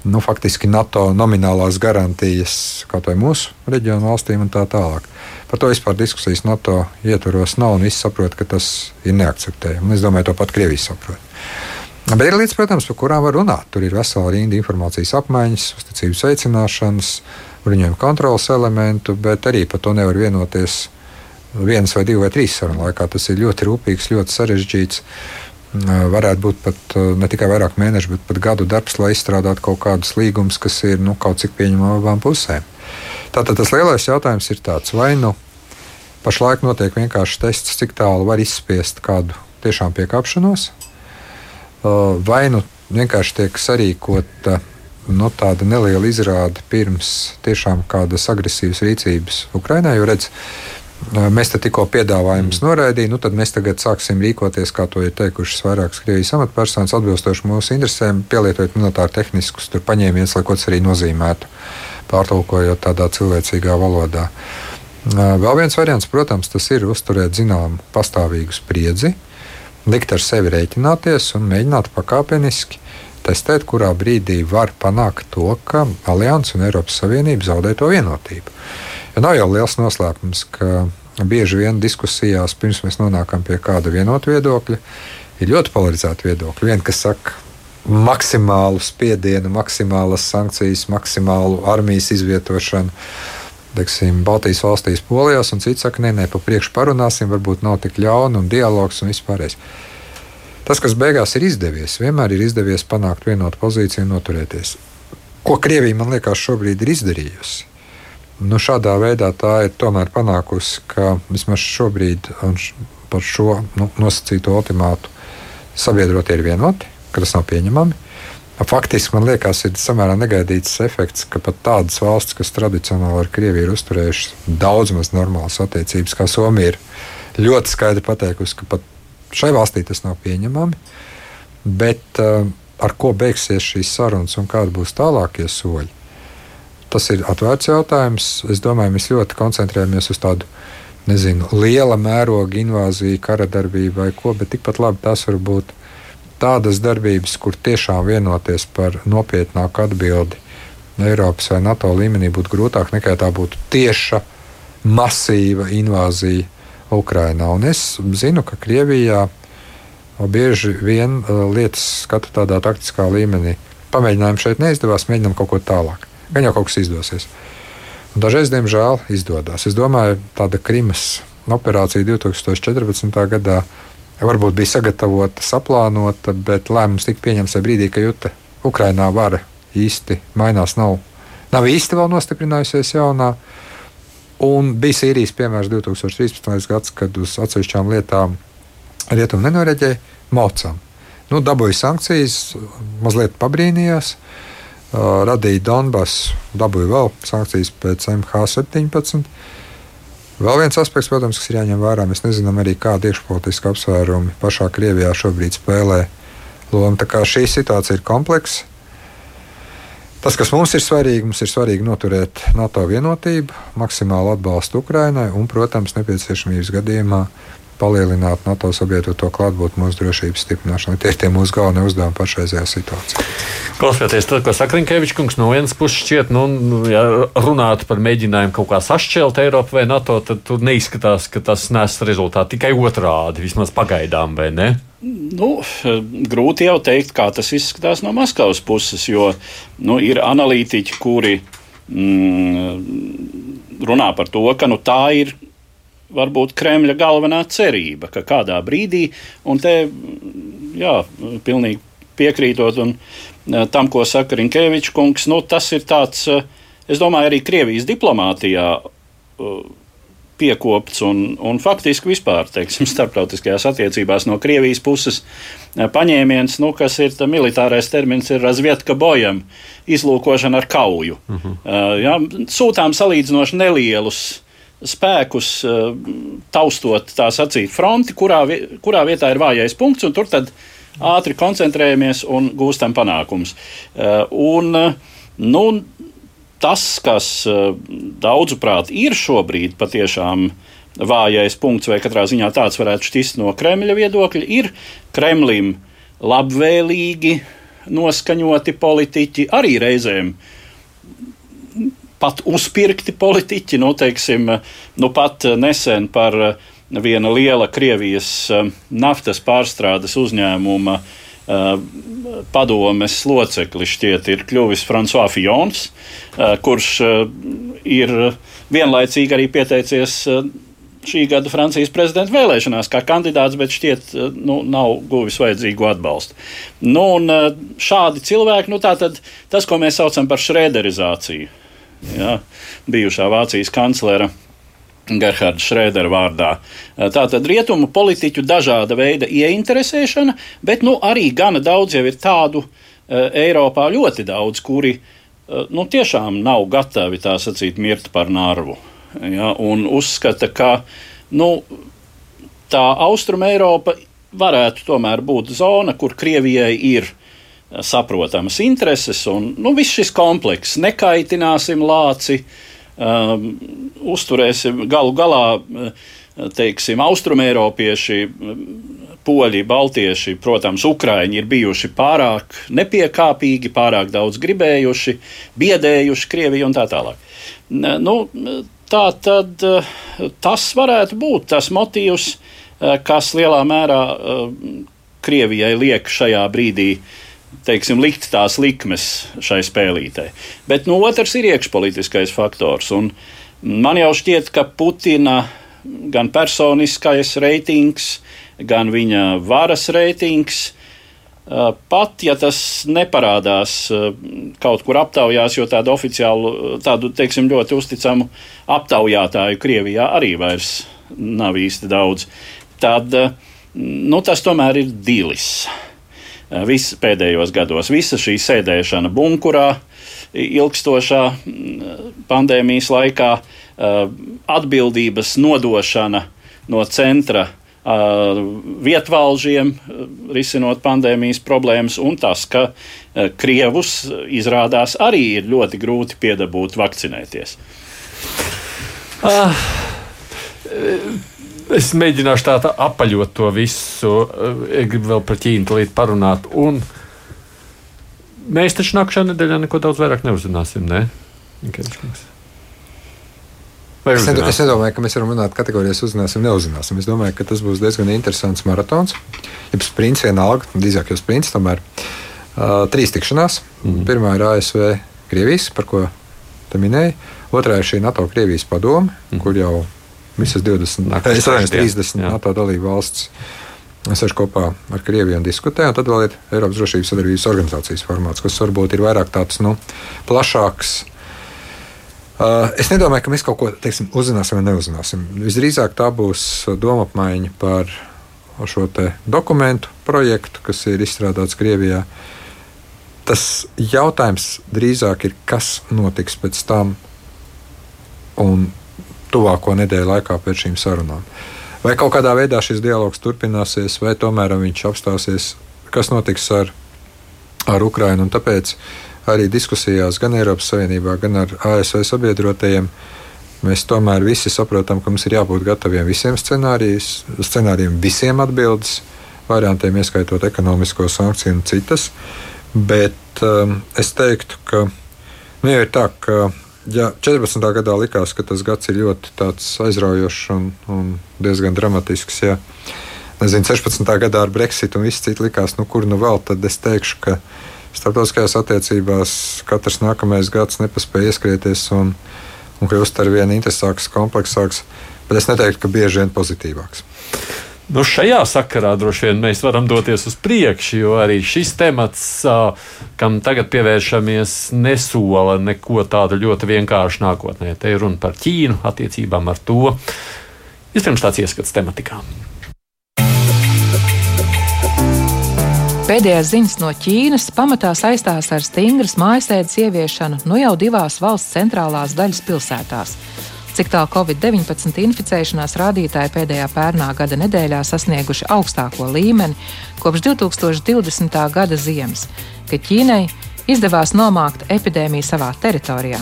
nu, faktiski NATO nominālās garantijas kaut vai mūsu reģionu valstīm un tā tālāk. Par to vispār diskusijas NATO ietvaros nav, un visi saprot, ka tas ir neakceptējami. Es domāju, to pat Krievija saprot. Bet ir lietas, protams, par kurām var runāt. Tur ir vesela rinda informācijas apmaiņas, uzticības veicināšanas, bruņojumu kontrolas elementu, bet arī par to nevar vienoties vienas vai divu vai trīs sarunu laikā. Tas ir ļoti rūpīgs, ļoti sarežģīts. Varētu būt pat ne tikai vairāk mēnešu, bet pat gadu darbs, lai izstrādātu kaut kādus līgumus, kas ir nu, kaut cik pieņemami abām pusēm. Tātad tas lielais jautājums ir tāds, vai nu pašlaik notiek vienkārši tests, cik tālu var izspiest kādu tiešām piekāpšanos, vai nu vienkārši tiek sarīkota nu, tāda neliela izrāde pirms tiešām kādas agresīvas rīcības Ukrainā. Jo redz, mēs te tikko piedāvājumus mm. noraidījām, nu tad mēs tagad sāksim rīkoties, kā to ir teikušas vairākas Krievijas amatpersonas, atbilstoši mūsu interesēm, pielietojot militāri tehniskus paņēmienus, lai ko tas arī nozīmētu, pārtulkojot tādā cilvēcīgā valodā. Vēl viens variants, protams, tas ir uzturēt zināmu pastāvīgu spriedzi, likt ar sevi rēķināties un mēģināt pakāpeniski testēt, kurā brīdī var panākt to, ka Alianses un Eiropas Savienība zaudē to vienotību. Jo nav jau liels noslēpums, ka bieži vien diskusijās, pirms mēs nonākam pie kāda vienota viedokļa, ir ļoti polarizēti viedokļi. Viena, kas saka, maksimālu spiedienu, maksimālas sankcijas, maksimālu armijas izvietošanu. Teiksim, Baltijas valstīs, Polijās, un cits saka, nē, nē, pa priekšu parunāsim, varbūt nav tik ļauna un dialogs un vispārējais. Tas, kas beigās ir izdevies, vienmēr ir izdevies panākt vienotu pozīciju un noturēties. Ko Krievija, man liekas, šobrīd ir izdarījusi? Nu, šādā veidā tā ir tomēr panākusi, ka vismaz šobrīd par šo nu, nosacīto ultimātu sabiedrotie ir vienoti, ka tas nav pieņemami. Faktiski man liekas, ir samērā negaidīts efekts, ka pat tādas valstis, kas tradicionāli ar Krieviju ir uzturējušas daudz maz normālas attiecības, kā Somija, ir ļoti skaidri pateikusi, ka pat Šai valstī tas nav pieņemami. Bet uh, ar ko beigsies šīs sarunas un kādi būs tālākie soļi? Tas ir atvērts jautājums. Es domāju, mēs ļoti koncentrējamies uz tādu nezinu, liela mēroga invāziju, kara darbību vai ko, bet tikpat labi tas var būt tādas darbības, kur tiešām vienoties par nopietnāku atbildi Eiropas vai NATO līmenī būtu grūtāk nekā tā būtu tieša, masīva invāzija Ukrainā. Un es zinu, ka Krievijā bieži vien uh, lietas skata tādā taktiskā līmenī. Pamēģinājumi šeit neizdevās, mēģinām kaut ko tālāk. Gan jau kaut kas izdosies. Un dažreiz, diemžēl, izdodas. Es domāju, tāda Krimas operācija 2014. gadā varbūt bija sagatavota, saplānota, bet lēmums tika pieņemts tajā brīdī, kad jūta Ukrainā vara īsti mainās. Nav, nav īsti vēl nostiprinājusies jaunā. Un bija Sīrijas piemērs 2013. gads, kad uz atsevišķām lietām rietumi nenoreģēja mocām. Nu, dabūja sankcijas, mazliet pabrīnījās, uh, radīja Donbass, dabūja vēl sankcijas pēc MH17. Vēl viens aspekts, protams, kas ir jāņem vērā, mēs nezinām arī, kāda iekšpolitiska apsvērumi pašā Krievijā šobrīd spēlē lomu. Tā kā šī situācija ir kompleksa, Tas, kas mums ir svarīgi, mums ir svarīgi noturēt NATO vienotību, maksimālu atbalstu Ukrainai un, protams, nepieciešamības gadījumā palielināt NATO sabiedroto klātbūtni mūsu drošības stiprināšanai. Tie ir tie mūsu galvenie uzdevumi pašreizējā situācijā. Klausoties to, ko saka Rinkevičs kungs, no vienas puses šķiet, nu, nu, ja runātu par mēģinājumu kaut kā sašķelt Eiropu vai NATO, tad tur neizskatās, ka tas nes rezultātu tikai otrādi, vismaz pagaidām, vai ne? Nu, grūti jau teikt, kā tas izskatās no Maskavas puses, jo nu, ir analītiķi, kuri mm, runā par to, ka nu, tā ir varbūt Kremļa galvenā cerība, ka kādā brīdī, un te jā, pilnīgi piekrītot un, e, tam, ko saka Rinkēvičs kungs, nu, tas ir tāds, e, es domāju, arī Krievijas diplomātijā e, piekopts un, un faktiski vispār, teiksim, [LAUGHS] starptautiskajās attiecībās no Krievijas puses paņēmiens, nu, kas ir militārais termins, ir razvietka bojam, izlūkošana ar kauju. Uh -huh. uh, ja, sūtām salīdzinoši nelielus spēkus, uh, taustot tā sacīt fronti, kurā, kurā vietā ir vājais punkts, un tur tad ātri koncentrējamies un gūstam panākumus. Uh, un, nu, tas, kas uh, daudzuprāt ir šobrīd patiešām vājais punkts, vai katrā ziņā tāds varētu šķist no Kremļa viedokļa, ir Kremlim labvēlīgi noskaņoti politiķi, arī reizēm pat uzpirkti politiķi. Nu, teiksim, nu, pat nesen par uh, viena liela Krievijas eh, naftas pārstrādes uzņēmuma eh, padomes loceklis šķiet ir kļuvis François Fijons, eh, kurš ir vienlaicīgi arī pieteicies šī gada Francijas prezidenta vēlēšanās kā kandidāts, bet šķiet, nu, nav guvis vajadzīgo atbalstu. Nu, šādi cilvēki, nu, tātad tas, ko mēs saucam par šrēderizāciju, ja, bijušā Vācijas kanclera Gerhards Šrēdera vārdā. Tātad rietumu politiķu dažāda veida ieinteresēšana, bet nu, arī gana daudz jau ir tādu Eiropā ļoti daudz, kuri nu, tiešām nav gatavi tā sacīt mirt par narvu. Ja, un uzskata, ka nu, tā Austrum Eiropa varētu tomēr būt zona, kur Krievijai ir saprotamas intereses un nu, viss šis komplekss. Nekaitināsim lāci, uh, um, uzturēsim galu galā. Teiksim, austrumēropieši, poļi, baltieši, protams, ukrāņi ir bijuši pārāk nepiekāpīgi, pārāk daudz gribējuši, biedējuši Krieviju un tā tālāk. Nu, tā tad tas varētu būt tas motīvs, kas lielā mērā Krievijai liek šajā brīdī uh, teiksim, likt tās likmes šai spēlītei. Bet no otras ir iekšpolitiskais faktors. Man jau šķiet, ka Putina gan personiskais reitings, gan viņa varas reitings. Pat ja tas neparādās kaut kur aptaujās, jo tādu oficiālu, tādu teiksim, ļoti uzticamu aptaujātāju Krievijā arī vairs nav īsti daudz, tad nu, tas tomēr ir dilis. Eh, viss pēdējos gados. Visa šī sēdēšana bunkurā, ilgstošā mm, pandēmijas laikā, eh, atbildības nodošana no centra eh, vietvalžiem, risinot pandēmijas problēmas, un tas, ka Krievus izrādās arī ir ļoti grūti piedabūt vakcinēties. Ah. Es mēģināšu tā, tā apaļot to visu. Es gribu vēl par Ķīnu parunāt. Un mēs taču nākamajā nedēļā neko daudz vairāk neuzzināsim. Ne? Es, ned es nedomāju, ka mēs varam runāt kategorijās, uzzināsim, neuzzināsim. Es domāju, ka tas būs diezgan interesants maratons. Ja sprints vienalga, drīzāk jau sprints, tomēr uh, trīs tikšanās. Mm. Pirmā ir ASV Krievijas, par ko te minēja. Otrā ir šī NATO Krievijas padome, mm. kur jau visas 20, es atvainojos, 30 jā. NATO dalību valsts sēž kopā ar Krieviju un diskutē. Un tad vēl ir Eiropas drošības sadarbības organizācijas formāts, kas varbūt ir vairāk tāds nu, plašāks. Uh, es nedomāju, ka mēs kaut ko teiksim, uzzināsim vai neuzzināsim. Visdrīzāk tā būs doma apmaiņa par šo dokumentu projektu, kas ir izstrādāts Krievijā. Tas jautājums drīzāk ir, kas notiks pēc tam, un tuvāko nedēļu laikā pēc šīm sarunām. Vai kaut kādā veidā šis dialogs turpināsies, vai tomēr viņš apstāsies, kas notiks ar, ar Ukrajinu. Tāpēc arī diskusijās gan Eiropas Savienībā, gan ar ASV sabiedrotajiem Mēs tomēr visi saprotam, ka mums ir jābūt gataviem visiem scenārijiem, visiem atbildes variantiem, ieskaitot ekonomisko sankciju un citas. Bet um, es teiktu, ka nu, ir tā, ka ja 14. gadā likās, ka tas gads ir ļoti aizraujošs un, un diezgan dramatisks. Ja. Nezinu, 16. gadā ar Brexit un viss cits likās, nu, kur nu vēl, tad es teikšu, ka starptautiskajās attiecībās katrs nākamais gads nepaspēja ieskrieties un, un kļūst ar vien interesantāks, kompleksāks, bet es neteiktu, ka bieži vien pozitīvāks. Nu, šajā sakarā droši vien mēs varam doties uz priekšu, jo arī šis temats, kam tagad pievēršamies, nesola neko tādu ļoti vienkāršu nākotnē. Te ir runa par Ķīnu, attiecībām ar to. Vispirms tāds ieskats tematikā. Pēdējās ziņas no Ķīnas pamatā saistās ar stingras mājasēdes ieviešanu nu jau divās valsts centrālās daļas pilsētās cik tālu Covid-19 inficēšanās rādītāji pēdējā pērnā gada nedēļā sasnieguši augstāko līmeni kopš 2020. gada ziemas, kad Ķīnai izdevās nomākt epidēmiju savā teritorijā.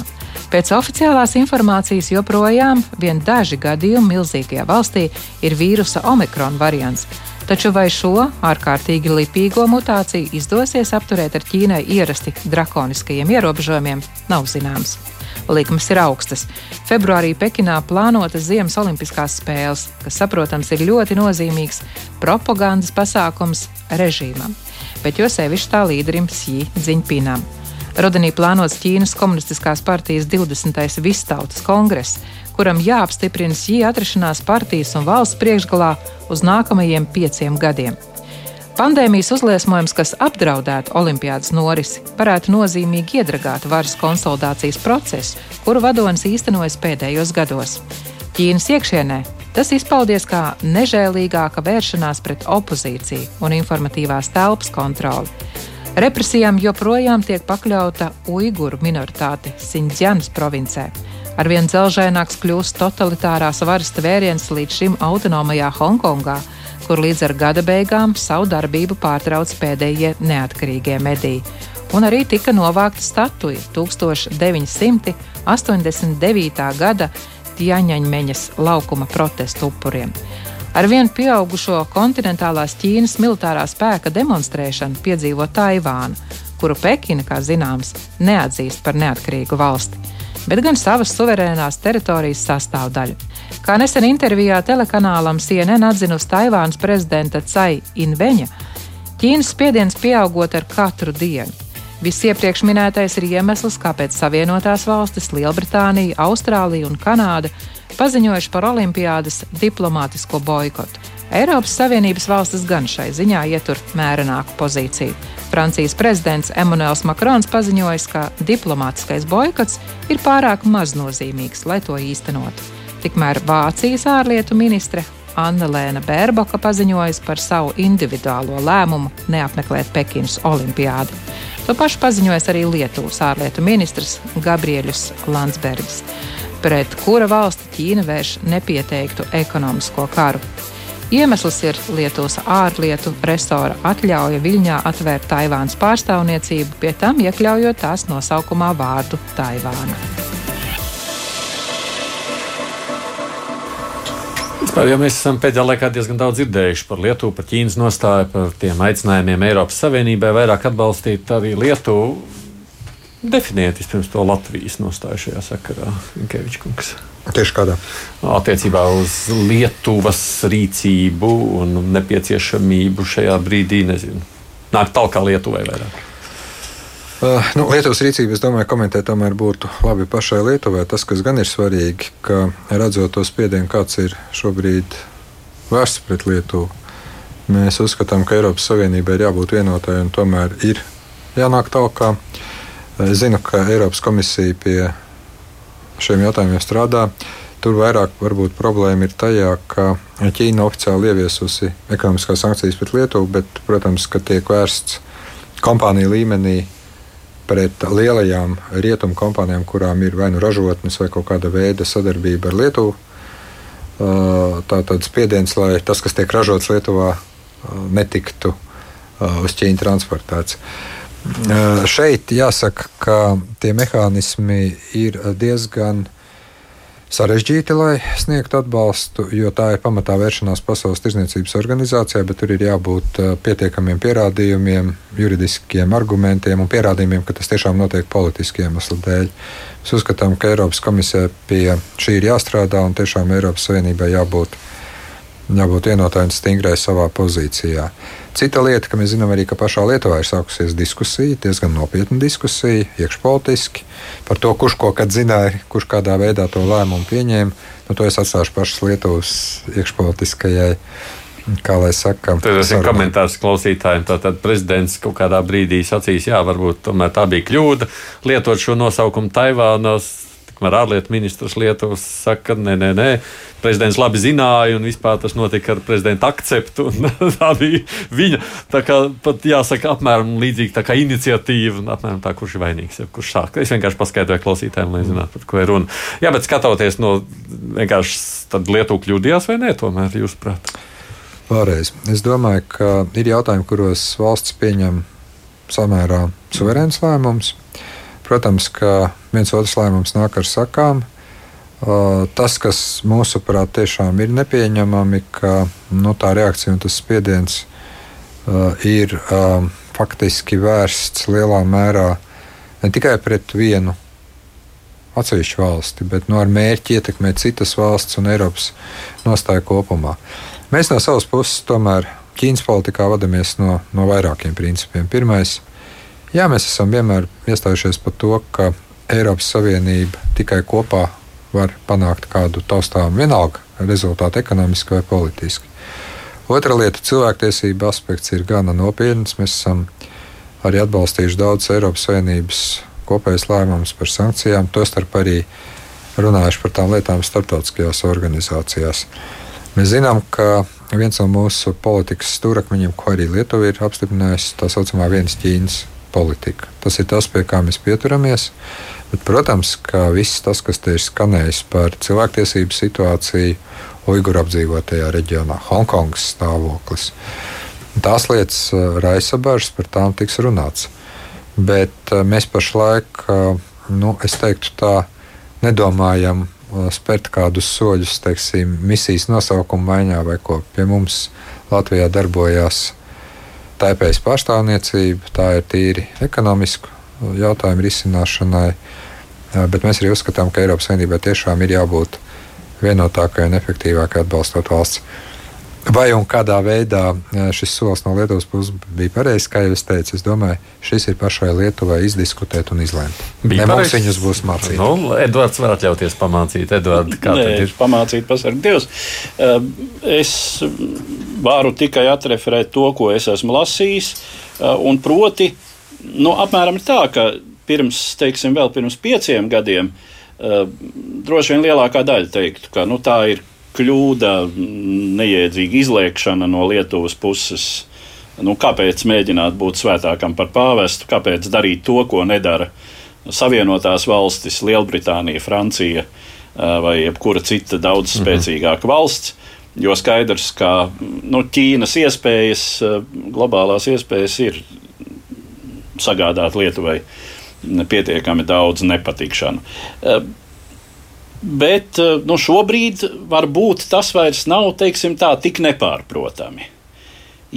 Pēc oficiālās informācijas joprojām vien daži gadījumi milzīgajā valstī ir vīrusa omikron variants. Taču vai šo ārkārtīgi lipīgo mutāciju izdosies apturēt ar Ķīnai ierasti drakoniskajiem ierobežojumiem, nav zināms likmes ir augstas. Februārī Pekinā plānotas Ziemas Olimpiskās spēles, kas, saprotams, ir ļoti nozīmīgs propagandas pasākums režīmam, bet jo sevišķi tā līderim Sī Ziņpinam. Rudenī plānots Ķīnas Komunistiskās partijas 20. Vistautas kongress, kuram jāapstiprina Sī atrašanās partijas un valsts priekšgalā uz nākamajiem pieciem gadiem. Pandēmijas uzliesmojums, kas apdraudētu olimpiādas norisi, varētu nozīmīgi iedragāt varas konsolidācijas procesu, kuru vadonis īstenojas pēdējos gados. Ķīnas iekšienē tas izpaudies kā nežēlīgāka vēršanās pret opozīciju un informatīvās telpas kontroli. Represijām joprojām tiek pakļauta uiguru minoritāte Sinģanas provincē. Arvien dzelžaināks kļūst totalitārās varas vēriens līdz šim autonomajā Hongkongā kur līdz ar gada beigām savu darbību pārtrauc pēdējie neatkarīgie mediji. Un arī tika novākta statuja 1989. gada Tjaņaņmeņas laukuma protestu upuriem. Ar vien pieaugušo kontinentālās Ķīnas militārā spēka demonstrēšanu piedzīvo Taivāna, kuru Pekina, kā zināms, neatzīst par neatkarīgu valsti, bet gan savas suverēnās teritorijas sastāvdaļu. Kā nesen intervijā telekanālam CNN atzinusi Taivānas prezidenta Cai Inveņa, Ķīnas spiediens pieaugot ar katru dienu. Viss iepriekš minētais ir iemesls, kāpēc Savienotās valstis, Lielbritānija, Austrālija un Kanāda paziņojuši par olimpiādas diplomātisko boikotu. Eiropas Savienības valstis gan šai ziņā ietur mērenāku pozīciju. Francijas prezidents Emmanuels Makrons paziņojis, ka diplomātiskais boikots ir pārāk maznozīmīgs, lai to īstenotu. Tikmēr Vācijas ārlietu ministre Anna Lēna Bērboka paziņojusi par savu individuālo lēmumu neapmeklēt Pekinas olimpiādi. To pašu paziņojas arī Lietuvas ārlietu ministrs Gabriēļus Landsbergis, pret kura valsti Ķīna vērš nepieteiktu ekonomisko karu. Iemesls ir Lietuvas ārlietu resora atļauja Viļņā atvērt Taivānas pārstāvniecību, pie tam iekļaujot tās nosaukumā vārdu Taivāna. Vispār, ja mēs esam pēdējā laikā diezgan daudz dzirdējuši par Lietuvu, par Ķīnas nostāju, par tiem aicinājumiem Eiropas Savienībai vairāk atbalstīt arī Lietuvu. Definiet vispirms to Latvijas nostāju šajā sakarā, Inkevičs. Tieši kādā? Attiecībā uz Lietuvas rīcību un nepieciešamību šajā brīdī, nezinu, nākt tālāk Lietuvai vairāk. Uh, nu, Lietuvas rīcība, es domāju, komentēt tomēr būtu labi pašai Lietuvai. Tas, kas gan ir svarīgi, ka redzot to spiedienu, kāds ir šobrīd vērsts pret Lietuvu, mēs uzskatām, ka Eiropas Savienībai ir jābūt vienotai un tomēr ir jānāk tālāk. Es zinu, ka Eiropas komisija pie šiem jautājumiem strādā. Tur vairāk varbūt problēma ir tajā, ka Ķīna oficiāli ieviesusi ekonomiskās sankcijas pret Lietuvu, bet, protams, ka tiek vērsts kompāniju līmenī pret lielajām rietumu kompānijām, kurām ir vai nu ražotnes vai kaut kāda veida sadarbība ar Lietuvu. Tātad spiediens, lai tas, kas tiek ražots Lietuvā, netiktu uz Ķīnu transportēts. Šeit jāsaka, ka tie mehānismi ir diezgan sarežģīti, lai sniegtu atbalstu, jo tā ir pamatā vēršanās Pasaules tirdzniecības organizācijā, bet tur ir jābūt pietiekamiem pierādījumiem, juridiskiem argumentiem un pierādījumiem, ka tas tiešām notiek politiski iemeslu dēļ. Mēs uzskatām, ka Eiropas komisija pie šī ir jāstrādā un tiešām Eiropas Savienībai jābūt, jābūt vienotai un stingrai savā pozīcijā. Cita lieta, ka mēs zinām arī, ka pašā Lietuvā ir sākusies diskusija, diezgan nopietna diskusija, iekšpolitiski par to, kurš ko kad zināja, kurš kādā veidā to lēmumu pieņēma. Nu, to es atstāšu pašas Lietuvas iekšpolitiskajai kā lai saka. Tas ir komentārs klausītājiem. Tātad prezidents kaut kādā brīdī sacīs, jā, varbūt tā bija kļūda lietot šo nosaukumu Taivānas. Tikmēr ārlietu ministrs Lietuvas saka, ka nē, nē, nē, prezidents labi zināja, un vispār tas notika ar prezidenta akceptu. [LAUGHS] tā bija viņa, tā kā pat jāsaka, apmēram līdzīga tā kā iniciatīva, un apmēram tā, kurš ir vainīgs, ja, kurš sāk. Es vienkārši paskaidroju klausītājiem, lai zinātu, par ko ir runa. Jā, bet skatoties no vienkārši tad Lietuva kļūdījās vai nē, tomēr, jūsuprāt? Vēlreiz, es domāju, ka ir jautājumi, kuros valsts pieņem samērā suverēns lēmums. Protams, ka viens otrs lēmums nāk ar sakām. Tas, kas mūsuprāt tiešām ir nepieņemami, ka nu, tā reakcija un tas spiediens ir faktiski vērsts lielā mērā ne tikai pret vienu atsevišķu valsti, bet nu, ar mērķi ietekmēt citas valsts un Eiropas nostāju kopumā. Mēs no savas puses tomēr Ķīnas politikā vadāmies no, no vairākiem principiem. Pirmais Jā, mēs esam vienmēr iestājušies par to, ka Eiropas Savienība tikai kopā var panākt kādu taustāmu vienalga rezultātu ekonomiski vai politiski. Otra lieta - cilvēktiesība aspekts ir gana nopietns. Mēs esam arī atbalstījuši daudz Eiropas Savienības kopējas lēmumus par sankcijām, tostarp arī runājuši par tām lietām starptautiskajās organizācijās. Mēs zinām, ka viens no mūsu politikas stūrakmeņiem, ko arī Lietuva ir apstiprinājusi, tā saucamā vienas Ķīnas politika. Tas ir tas, pie kā mēs pieturamies. Bet, protams, ka viss tas, kas te ir skanējis par cilvēktiesību situāciju Uiguru apdzīvotajā reģionā, Hongkongas stāvoklis, tās lietas uh, raisa bažas, par tām tiks runāts. Bet uh, mēs pašlaik, uh, nu, es teiktu, tā nedomājam spērt kādus soļus, teiksim, misijas nosaukuma maiņā vai ko. Pie mums Latvijā darbojās Taipējas pārstāvniecība, tā ir tīri ekonomisku jautājumu risināšanai, bet mēs arī uzskatām, ka Eiropas Savienībai tiešām ir jābūt vienotākai un efektīvākai atbalstot valsts. Vai un kādā veidā šis solis no Lietuvas puses bija pareizs, kā jau es teicu, es domāju, šis ir pašai Lietuvai izdiskutēt un izlemt. Bija ne, mums viņus būs mācīt. Nu, Edvards var atļauties pamācīt. Edvard, kā Nē, ir? Pamācīt pasarg Dievs. Es varu tikai atreferēt to, ko es esmu lasījis, un proti, nu, apmēram tā, ka pirms, teiksim, vēl pirms pieciem gadiem, droši vien lielākā daļa teiktu, ka nu, tā ir kļūda, neiedzīga izliekšana no Lietuvas puses. Nu, kāpēc mēģināt būt svētākam par pāvestu, kāpēc darīt to, ko nedara Savienotās valstis, Lielbritānija, Francija vai jebkura cita daudz mhm. spēcīgāka valsts? Jo skaidrs, ka nu, Ķīnas iespējas, globālās iespējas ir sagādāt Lietuvai pietiekami daudz nepatikšanu. Bet eh, nu, šobrīd varbūt tas vairs nav tā, tik nepārprotami.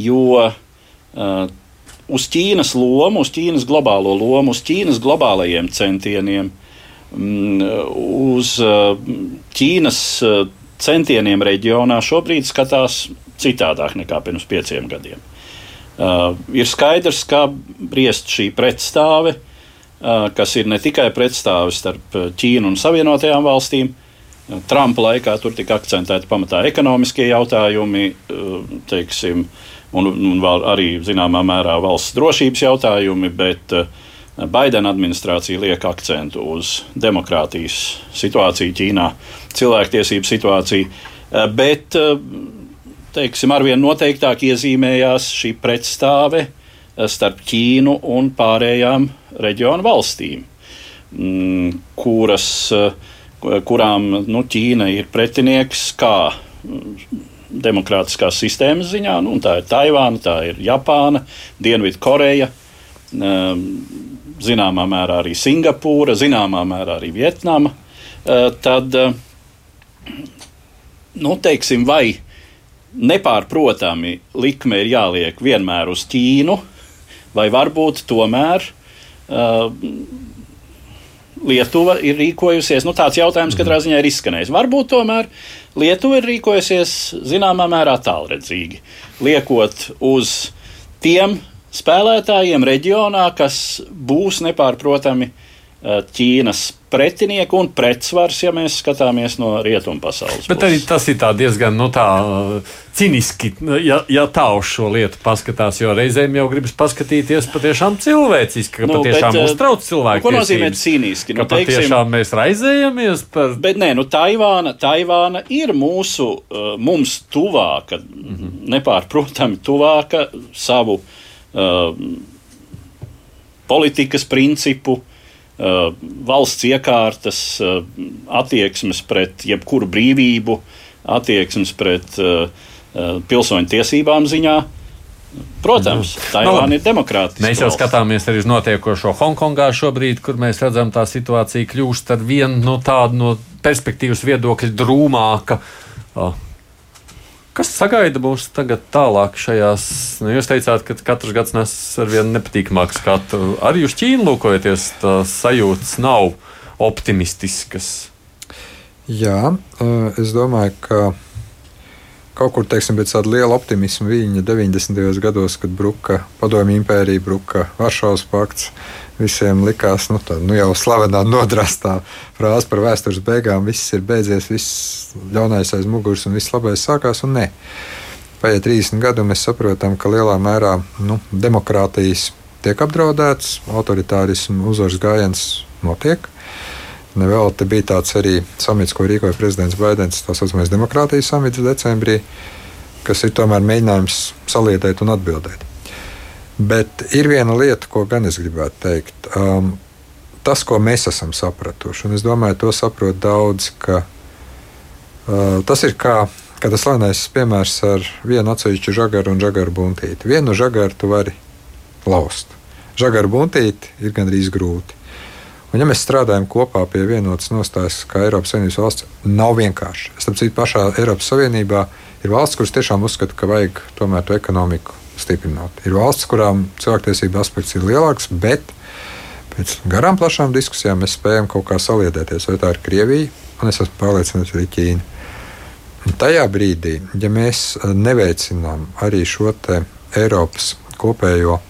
Jo uh, uz Ķīnas lomu, uz Ķīnas globālo lomu, uz Ķīnas globālajiem centieniem, um, uz uh, Ķīnas centieniem reģionā šobrīd skatās citādāk nekā pirms pieciem gadiem. Uh, ir skaidrs, ka briest šī pretstāve uh, kas ir ne tikai pretstāvis starp Ķīnu un Savienotajām valstīm. Trumpa laikā tur tika akcentēti pamatā ekonomiskie jautājumi, teiksim, un, un arī zināmā mērā valsts drošības jautājumi, bet Baidena administrācija liek akcentu uz demokrātijas situāciju Ķīnā, cilvēktiesību situāciju. Bet, teiksim, arvien noteiktāk iezīmējās šī pretstāve starp Ķīnu un pārējām reģionu valstīm, mm, kuras, kurām nu, Ķīna ir pretinieks kā mm, demokrātiskās sistēmas ziņā. Nu, tā ir Taivāna, tā ir Japāna, Dienvidkoreja, mm, zināmā mērā arī Singapūra, zināmā mērā arī Vietnama. Tad nu, teiksim, vai nepārprotami likme ir jāliek vienmēr uz Ķīnu, vai varbūt tomēr uh, Lietuva ir rīkojusies. Nu, tāds jautājums katrā ziņā ir izskanējis. Varbūt tomēr Lietuva ir rīkojusies zināmā mērā tālredzīgi, liekot uz tiem spēlētājiem reģionā, kas būs nepārprotami uh, Ķīnas pretinieku un pretsvars, ja mēs skatāmies no rietumu pasaules. Bet arī tas ir diezgan nu, tā, eh, ciniski, ja, ja tā uz šo lietu paskatās, jo reizēm jau gribas paskatīties patiešām cilvēciski, ka nu, patiešām bet, eh, uztrauc cilvēku. Nu, ko nozīmē cīniski? Nu, teiksim, patiešām mēs raizējamies par. Bet nē, nu Taivāna, Taivāna ir mūsu, mums tuvāka, mm -hmm. nepārprotami tuvāka savu uh, politikas principu valsts iekārtas, uh, attieksmes pret jebkuru brīvību, attieksmes pret uh, pilsoņu tiesībām ziņā. Protams, mhm. Taivāna no, ir demokrātiska. Mēs jau valsts. skatāmies arī uz notiekošo Hongkongā šobrīd, kur mēs redzam, tā situācija kļūst ar vienu no tādu no perspektīvas viedokļa drūmāka. Oh Kas sagaida mūs tagad tālāk šajās? Nu, jūs teicāt, ka katrs gads nes ar vien nepatīkamāku skatu. Arī uz Ķīnu lūkojoties, tās sajūtas nav optimistiskas. Jā, es domāju, ka kaut kur teiksim, pēc tāda liela optimisma viņa 90. gados, kad bruka Padomju impērija, bruka Varšavas pakts, visiem likās, nu, tā, nu jau slavenā nodrastā frāze par vēstures beigām, viss ir beidzies, viss ļaunais aiz muguras un viss labais sākās. Un nē. Paiet 30 gadi, un mēs saprotam, ka lielā mērā nu, demokrātijas tiek apdraudētas, autoritārismu uzvaras gājiens notiek. Nevēl te bija tāds arī samits, ko rīkoja prezidents Baidens, tā saucamais demokrātijas samits decembrī, kas ir tomēr mēģinājums saliedēt un atbildēt. Bet ir viena lieta, ko gan es gribētu teikt. Um, tas, ko mēs esam sapratuši, un es domāju, to saprot daudzi, ka uh, tas ir kā, kā tas slavenais piemērs ar vienu atsevišķu žagaru un žagaru buntīti. Vienu žagaru tu vari laust. Žagaru buntīti ir gandrīz grūti. Un, ja mēs strādājam kopā pie vienotas nostājas, kā Eiropas Savienības valsts, nav vienkārši. Es citu pašā Eiropas Savienībā ir valsts, kuras tiešām uzskata, ka vajag tomēr to ekonomiku stiprināt. Ir valsts, kurām cilvēktiesība aspekts ir lielāks, bet pēc garām, plašām diskusijām mēs spējam kaut kā saliedēties. Vai tā ir Krievija, un es esmu pārliecināts, arī Ķīna. Un tajā brīdī, ja mēs neveicinām arī šo Eiropas kopējo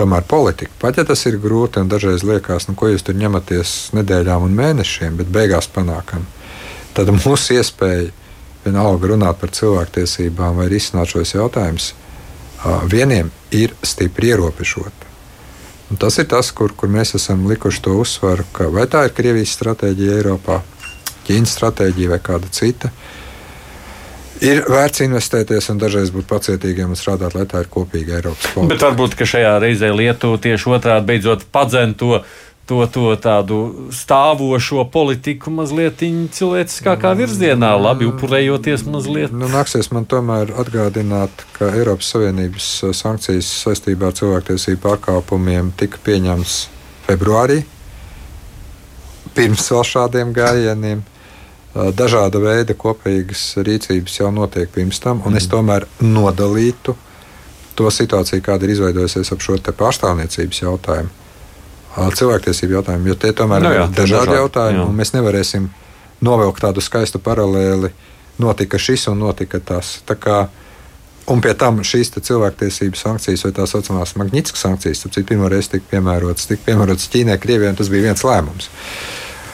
tomēr politiku, pat ja tas ir grūti un dažreiz liekas, nu, ko jūs tur ņematies nedēļām un mēnešiem, bet beigās panākam, tad mūsu iespēja vienalga runāt par cilvēktiesībām vai risināt šos jautājumus vieniem ir stipri ierobežota. Un tas ir tas, kur, kur mēs esam likuši to uzsvaru, ka vai tā ir Krievijas stratēģija Eiropā, Ķīnas stratēģija vai kāda cita. Ir vērts investēties un dažreiz būt pacietīgiem un strādāt, lai tā ir kopīga Eiropas politika. Bet varbūt šajā reizē Lietuva tieši otrādi beidzot padzen to to, to tādu stāvošo politiku mazliet cilvēciskākā virzienā, labi upurējoties mazliet. Nu, nāksies man tomēr atgādināt, ka Eiropas Savienības uh, sankcijas saistībā ar cilvēktiesību pārkāpumiem tika pieņemts februārī, pirms vēl šādiem gājieniem. Uh, dažāda veida kopīgas rīcības jau notiek pirms tam, un es tomēr nodalītu to situāciju, kāda ir izveidojusies ap šo pārstāvniecības jautājumu cilvēktiesību jautājumi, jo tie tomēr no, nu jā, ir dažādi jautājumi, jā. un mēs nevarēsim novilkt tādu skaistu paralēli. Notika šis un notika tas. Tā kā, un pie tam šīs cilvēktiesību sankcijas, vai tā saucamās Magnitskas sankcijas, tad pirmo reizi tika piemērotas, tika piemērotas Ķīnai, Krievijai, un tas bija viens lēmums.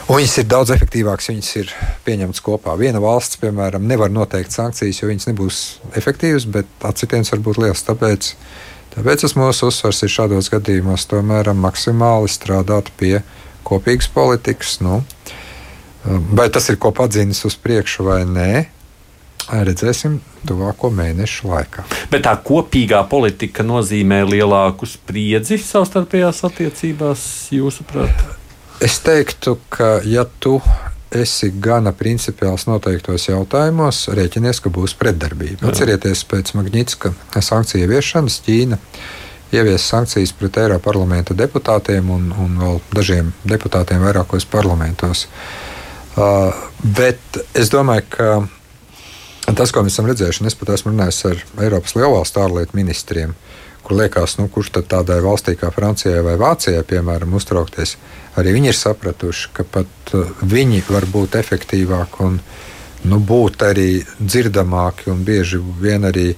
Un viņas ir daudz efektīvākas, viņas ir pieņemtas kopā. Viena valsts, piemēram, nevar noteikt sankcijas, jo viņas nebūs efektīvas, bet atcitiens var būt liels. Tāpēc Tāpēc mūsu uzsvars ir šādos gadījumos tomēr maksimāli strādāt pie kopīgas politikas. Nu, vai tas ir ko padzīnis uz priekšu vai nē? Redzēsim, tuvāko mēnešu laikā. Bet tā kopīgā politika nozīmē lielāku spriedzi savstarpējās attiecībās, jūsuprāt? Es teiktu, ka ja tu esi gana principiāls noteiktos jautājumos, rēķinies, ka būs pretdarbība. Atcerieties, pēc Magnitska sankciju ieviešanas Ķīna ievies sankcijas pret Eiropas parlamenta deputātiem un, un vēl dažiem deputātiem vairākos parlamentos. Uh, bet es domāju, ka tas, ko mēs esam redzējuši, un es pat esmu runājis ar Eiropas lielvalstu ārlietu ministriem, kur liekas, nu, kurš tad tādai valstī kā Francijai vai Vācijai, piemēram, uztraukties, arī viņi ir sapratuši, ka pat viņi var būt efektīvāki un nu, būt arī dzirdamāki un bieži vien arī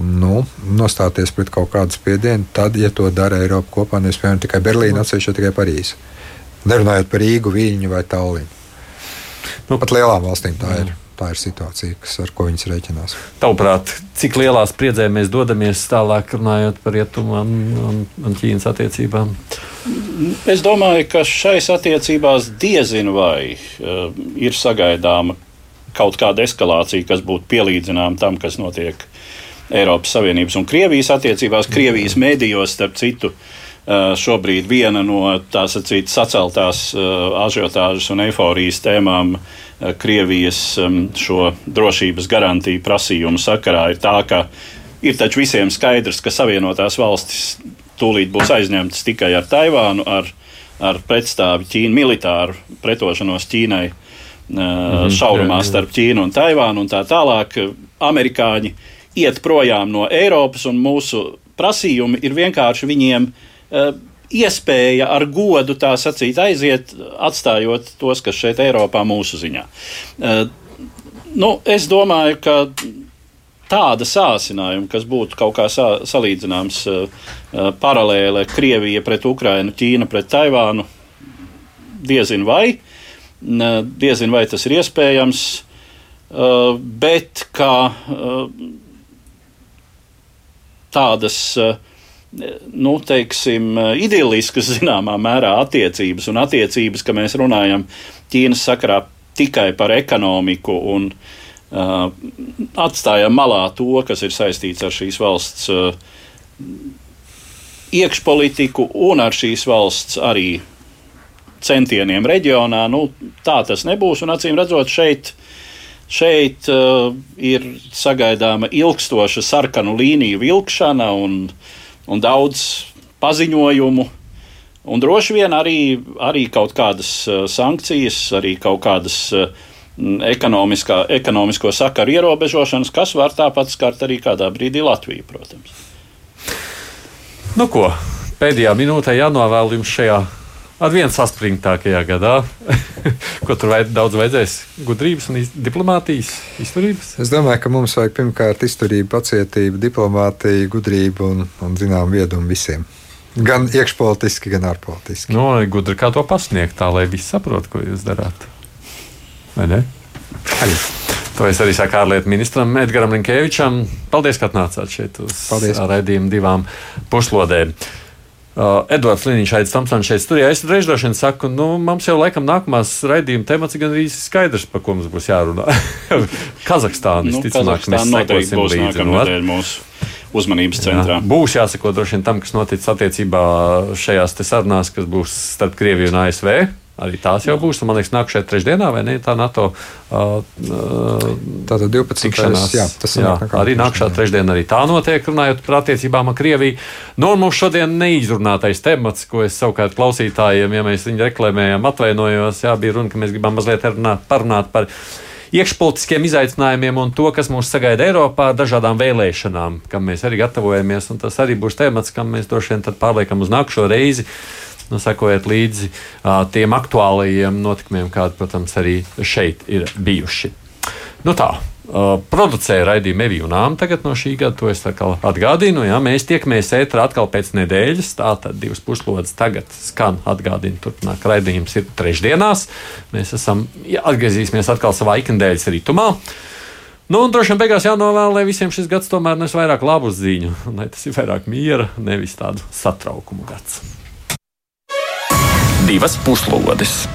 nu, nostāties pret kaut kādu spiedienu, tad, ja to dara Eiropa kopā, nevis piemēram tikai Berlīna, atsevišķi tikai Parīze. Nerunājot par Rīgu, Viļņu vai Tallinu. Nu, Pat lielām valstīm tā jā. ir. Tā ir situācija, kas, ar ko viņas rēķinās. Tavuprāt, cik lielā spriedzē mēs dodamies tālāk, runājot par rietumu un, un, un Ķīnas attiecībām? Es domāju, ka šais attiecībās diezinu vai uh, ir sagaidāma kaut kāda eskalācija, kas būtu pielīdzināma tam, kas notiek Eiropas Savienības un Krievijas attiecībās, Krievijas mēdījos, starp citu. Uh, šobrīd viena no tā sacīt saceltās uh, ažiotāžas un eifórijas tēmām Krievijas um, šo drošības garantiju prasījumu sakarā ir tā, ka ir taču visiem skaidrs, ka Savienotās valstis tūlīt būs aizņemtas tikai ar Taivānu, ar, ar pretstāvi Ķīnu, militāru pretošanos Ķīnai, mm -hmm, šaurumā starp Ķīnu un Taivānu un tā tālāk. Amerikāņi iet projām no Eiropas, un mūsu prasījumi ir vienkārši viņiem uh, iespēja ar godu tā sacīt aiziet, atstājot tos, kas šeit Eiropā mūsu ziņā. Uh, nu, es domāju, ka tāda sācinājuma, kas būtu kaut kā sa salīdzināms uh, uh, paralēli Krievija pret Ukrainu, Ķīna pret Taivānu, diezin vai, uh, diezin vai tas ir iespējams, uh, bet kā uh, tādas eh, nu, teiksim, idilliskas [LAUGHS] zināmā mērā attiecības, un attiecības, ka mēs runājam Ķīnas sakarā tikai par ekonomiku un uh, atstājam malā to, kas ir saistīts ar šīs valsts uh, iekšpolitiku un ar šīs valsts arī centieniem reģionā. Nu, tā tas nebūs, un acīm redzot, šeit uh, Šeit uh, ir sagaidāma ilgstoša sarkanu līniju vilkšana un, un daudz paziņojumu. Un droši vien arī, arī kaut kādas uh, sankcijas, arī kaut kādas uh, ekonomisko sakaru ierobežošanas, kas var tāpat skart arī kādā brīdī Latviju, protams. Nu ko, pēdējā minūtē jānovēl jums šajā ar vienu saspringtākajā gadā. [LAUGHS] Ko tur vajad, daudz vajadzēs? Gudrības un iz, diplomātijas, izturības? Es domāju, ka mums vajag pirmkārt izturību, pacietību, diplomātiju, gudrību un, un zinām, viedumu visiem. Gan iekšpolitiski, gan ārpolitiski. No, nu, gudri kā to pasniegt, tā lai visi saprot, ko jūs darāt. Vai ne? Arī. To es arī saku ārlietu ministram Edgars Linkevičam. Paldies, ka atnācāt šeit uz raidījumu divām puslodēm. Uh, Edvards Liniņš, Aits Tomsons šeit studijā. Es reiz droši vien saku, nu, mums jau laikam nākamās raidījuma temats gan arī skaidrs, par ko mums būs jārunā. [LAUGHS] Kazahstāna, nu, ticamāk, mēs sekosim līdzi. Mūsu uzmanības centrā. Jā, būs jāsako droši vien tam, kas noticis attiecībā šajās sarunās, kas būs starp Krieviju un ASV. Arī tās jau būs. Man liekas, nākamajā trešdienā, vai ne? Tā NATO uh, Tātad 12. tikšanās. Jā, tas jā, arī nākamā trešdiena arī tā notiek, runājot par attiecībām ar Krieviju. Nu, un mums šodien neizrunātais temats, ko es savukārt klausītājiem, ja mēs viņu reklamējam, atvainojos, jā, bija runa, ka mēs gribam mazliet runāt, parunāt par iekšpolitiskiem izaicinājumiem un to, kas mūs sagaida Eiropā, dažādām vēlēšanām, kam mēs arī gatavojamies. Tas arī būs temats, kam mēs droši vien pārliekam uz nākamo reizi nu, sekojiet līdzi uh, tiem aktuālajiem notikumiem, kādi, protams, arī šeit ir bijuši. Nu tā, uh, producēja raidījumu Eviju un Āmu. Tagad no šī gada to es atgādinu. Jā, mēs tiekamies ētrā atkal pēc nedēļas. Tātad divas puslodes tagad skan atgādina. Turpmāk raidījums ir trešdienās. Mēs esam jā, atgriezīsimies atkal savā ikdienas ritumā. Nu, un droši vien beigās jānovēl, lai visiem šis gads tomēr nes vairāk labu ziņu, lai tas ir vairāk miera, nevis tādu satraukumu gads divas puslodes.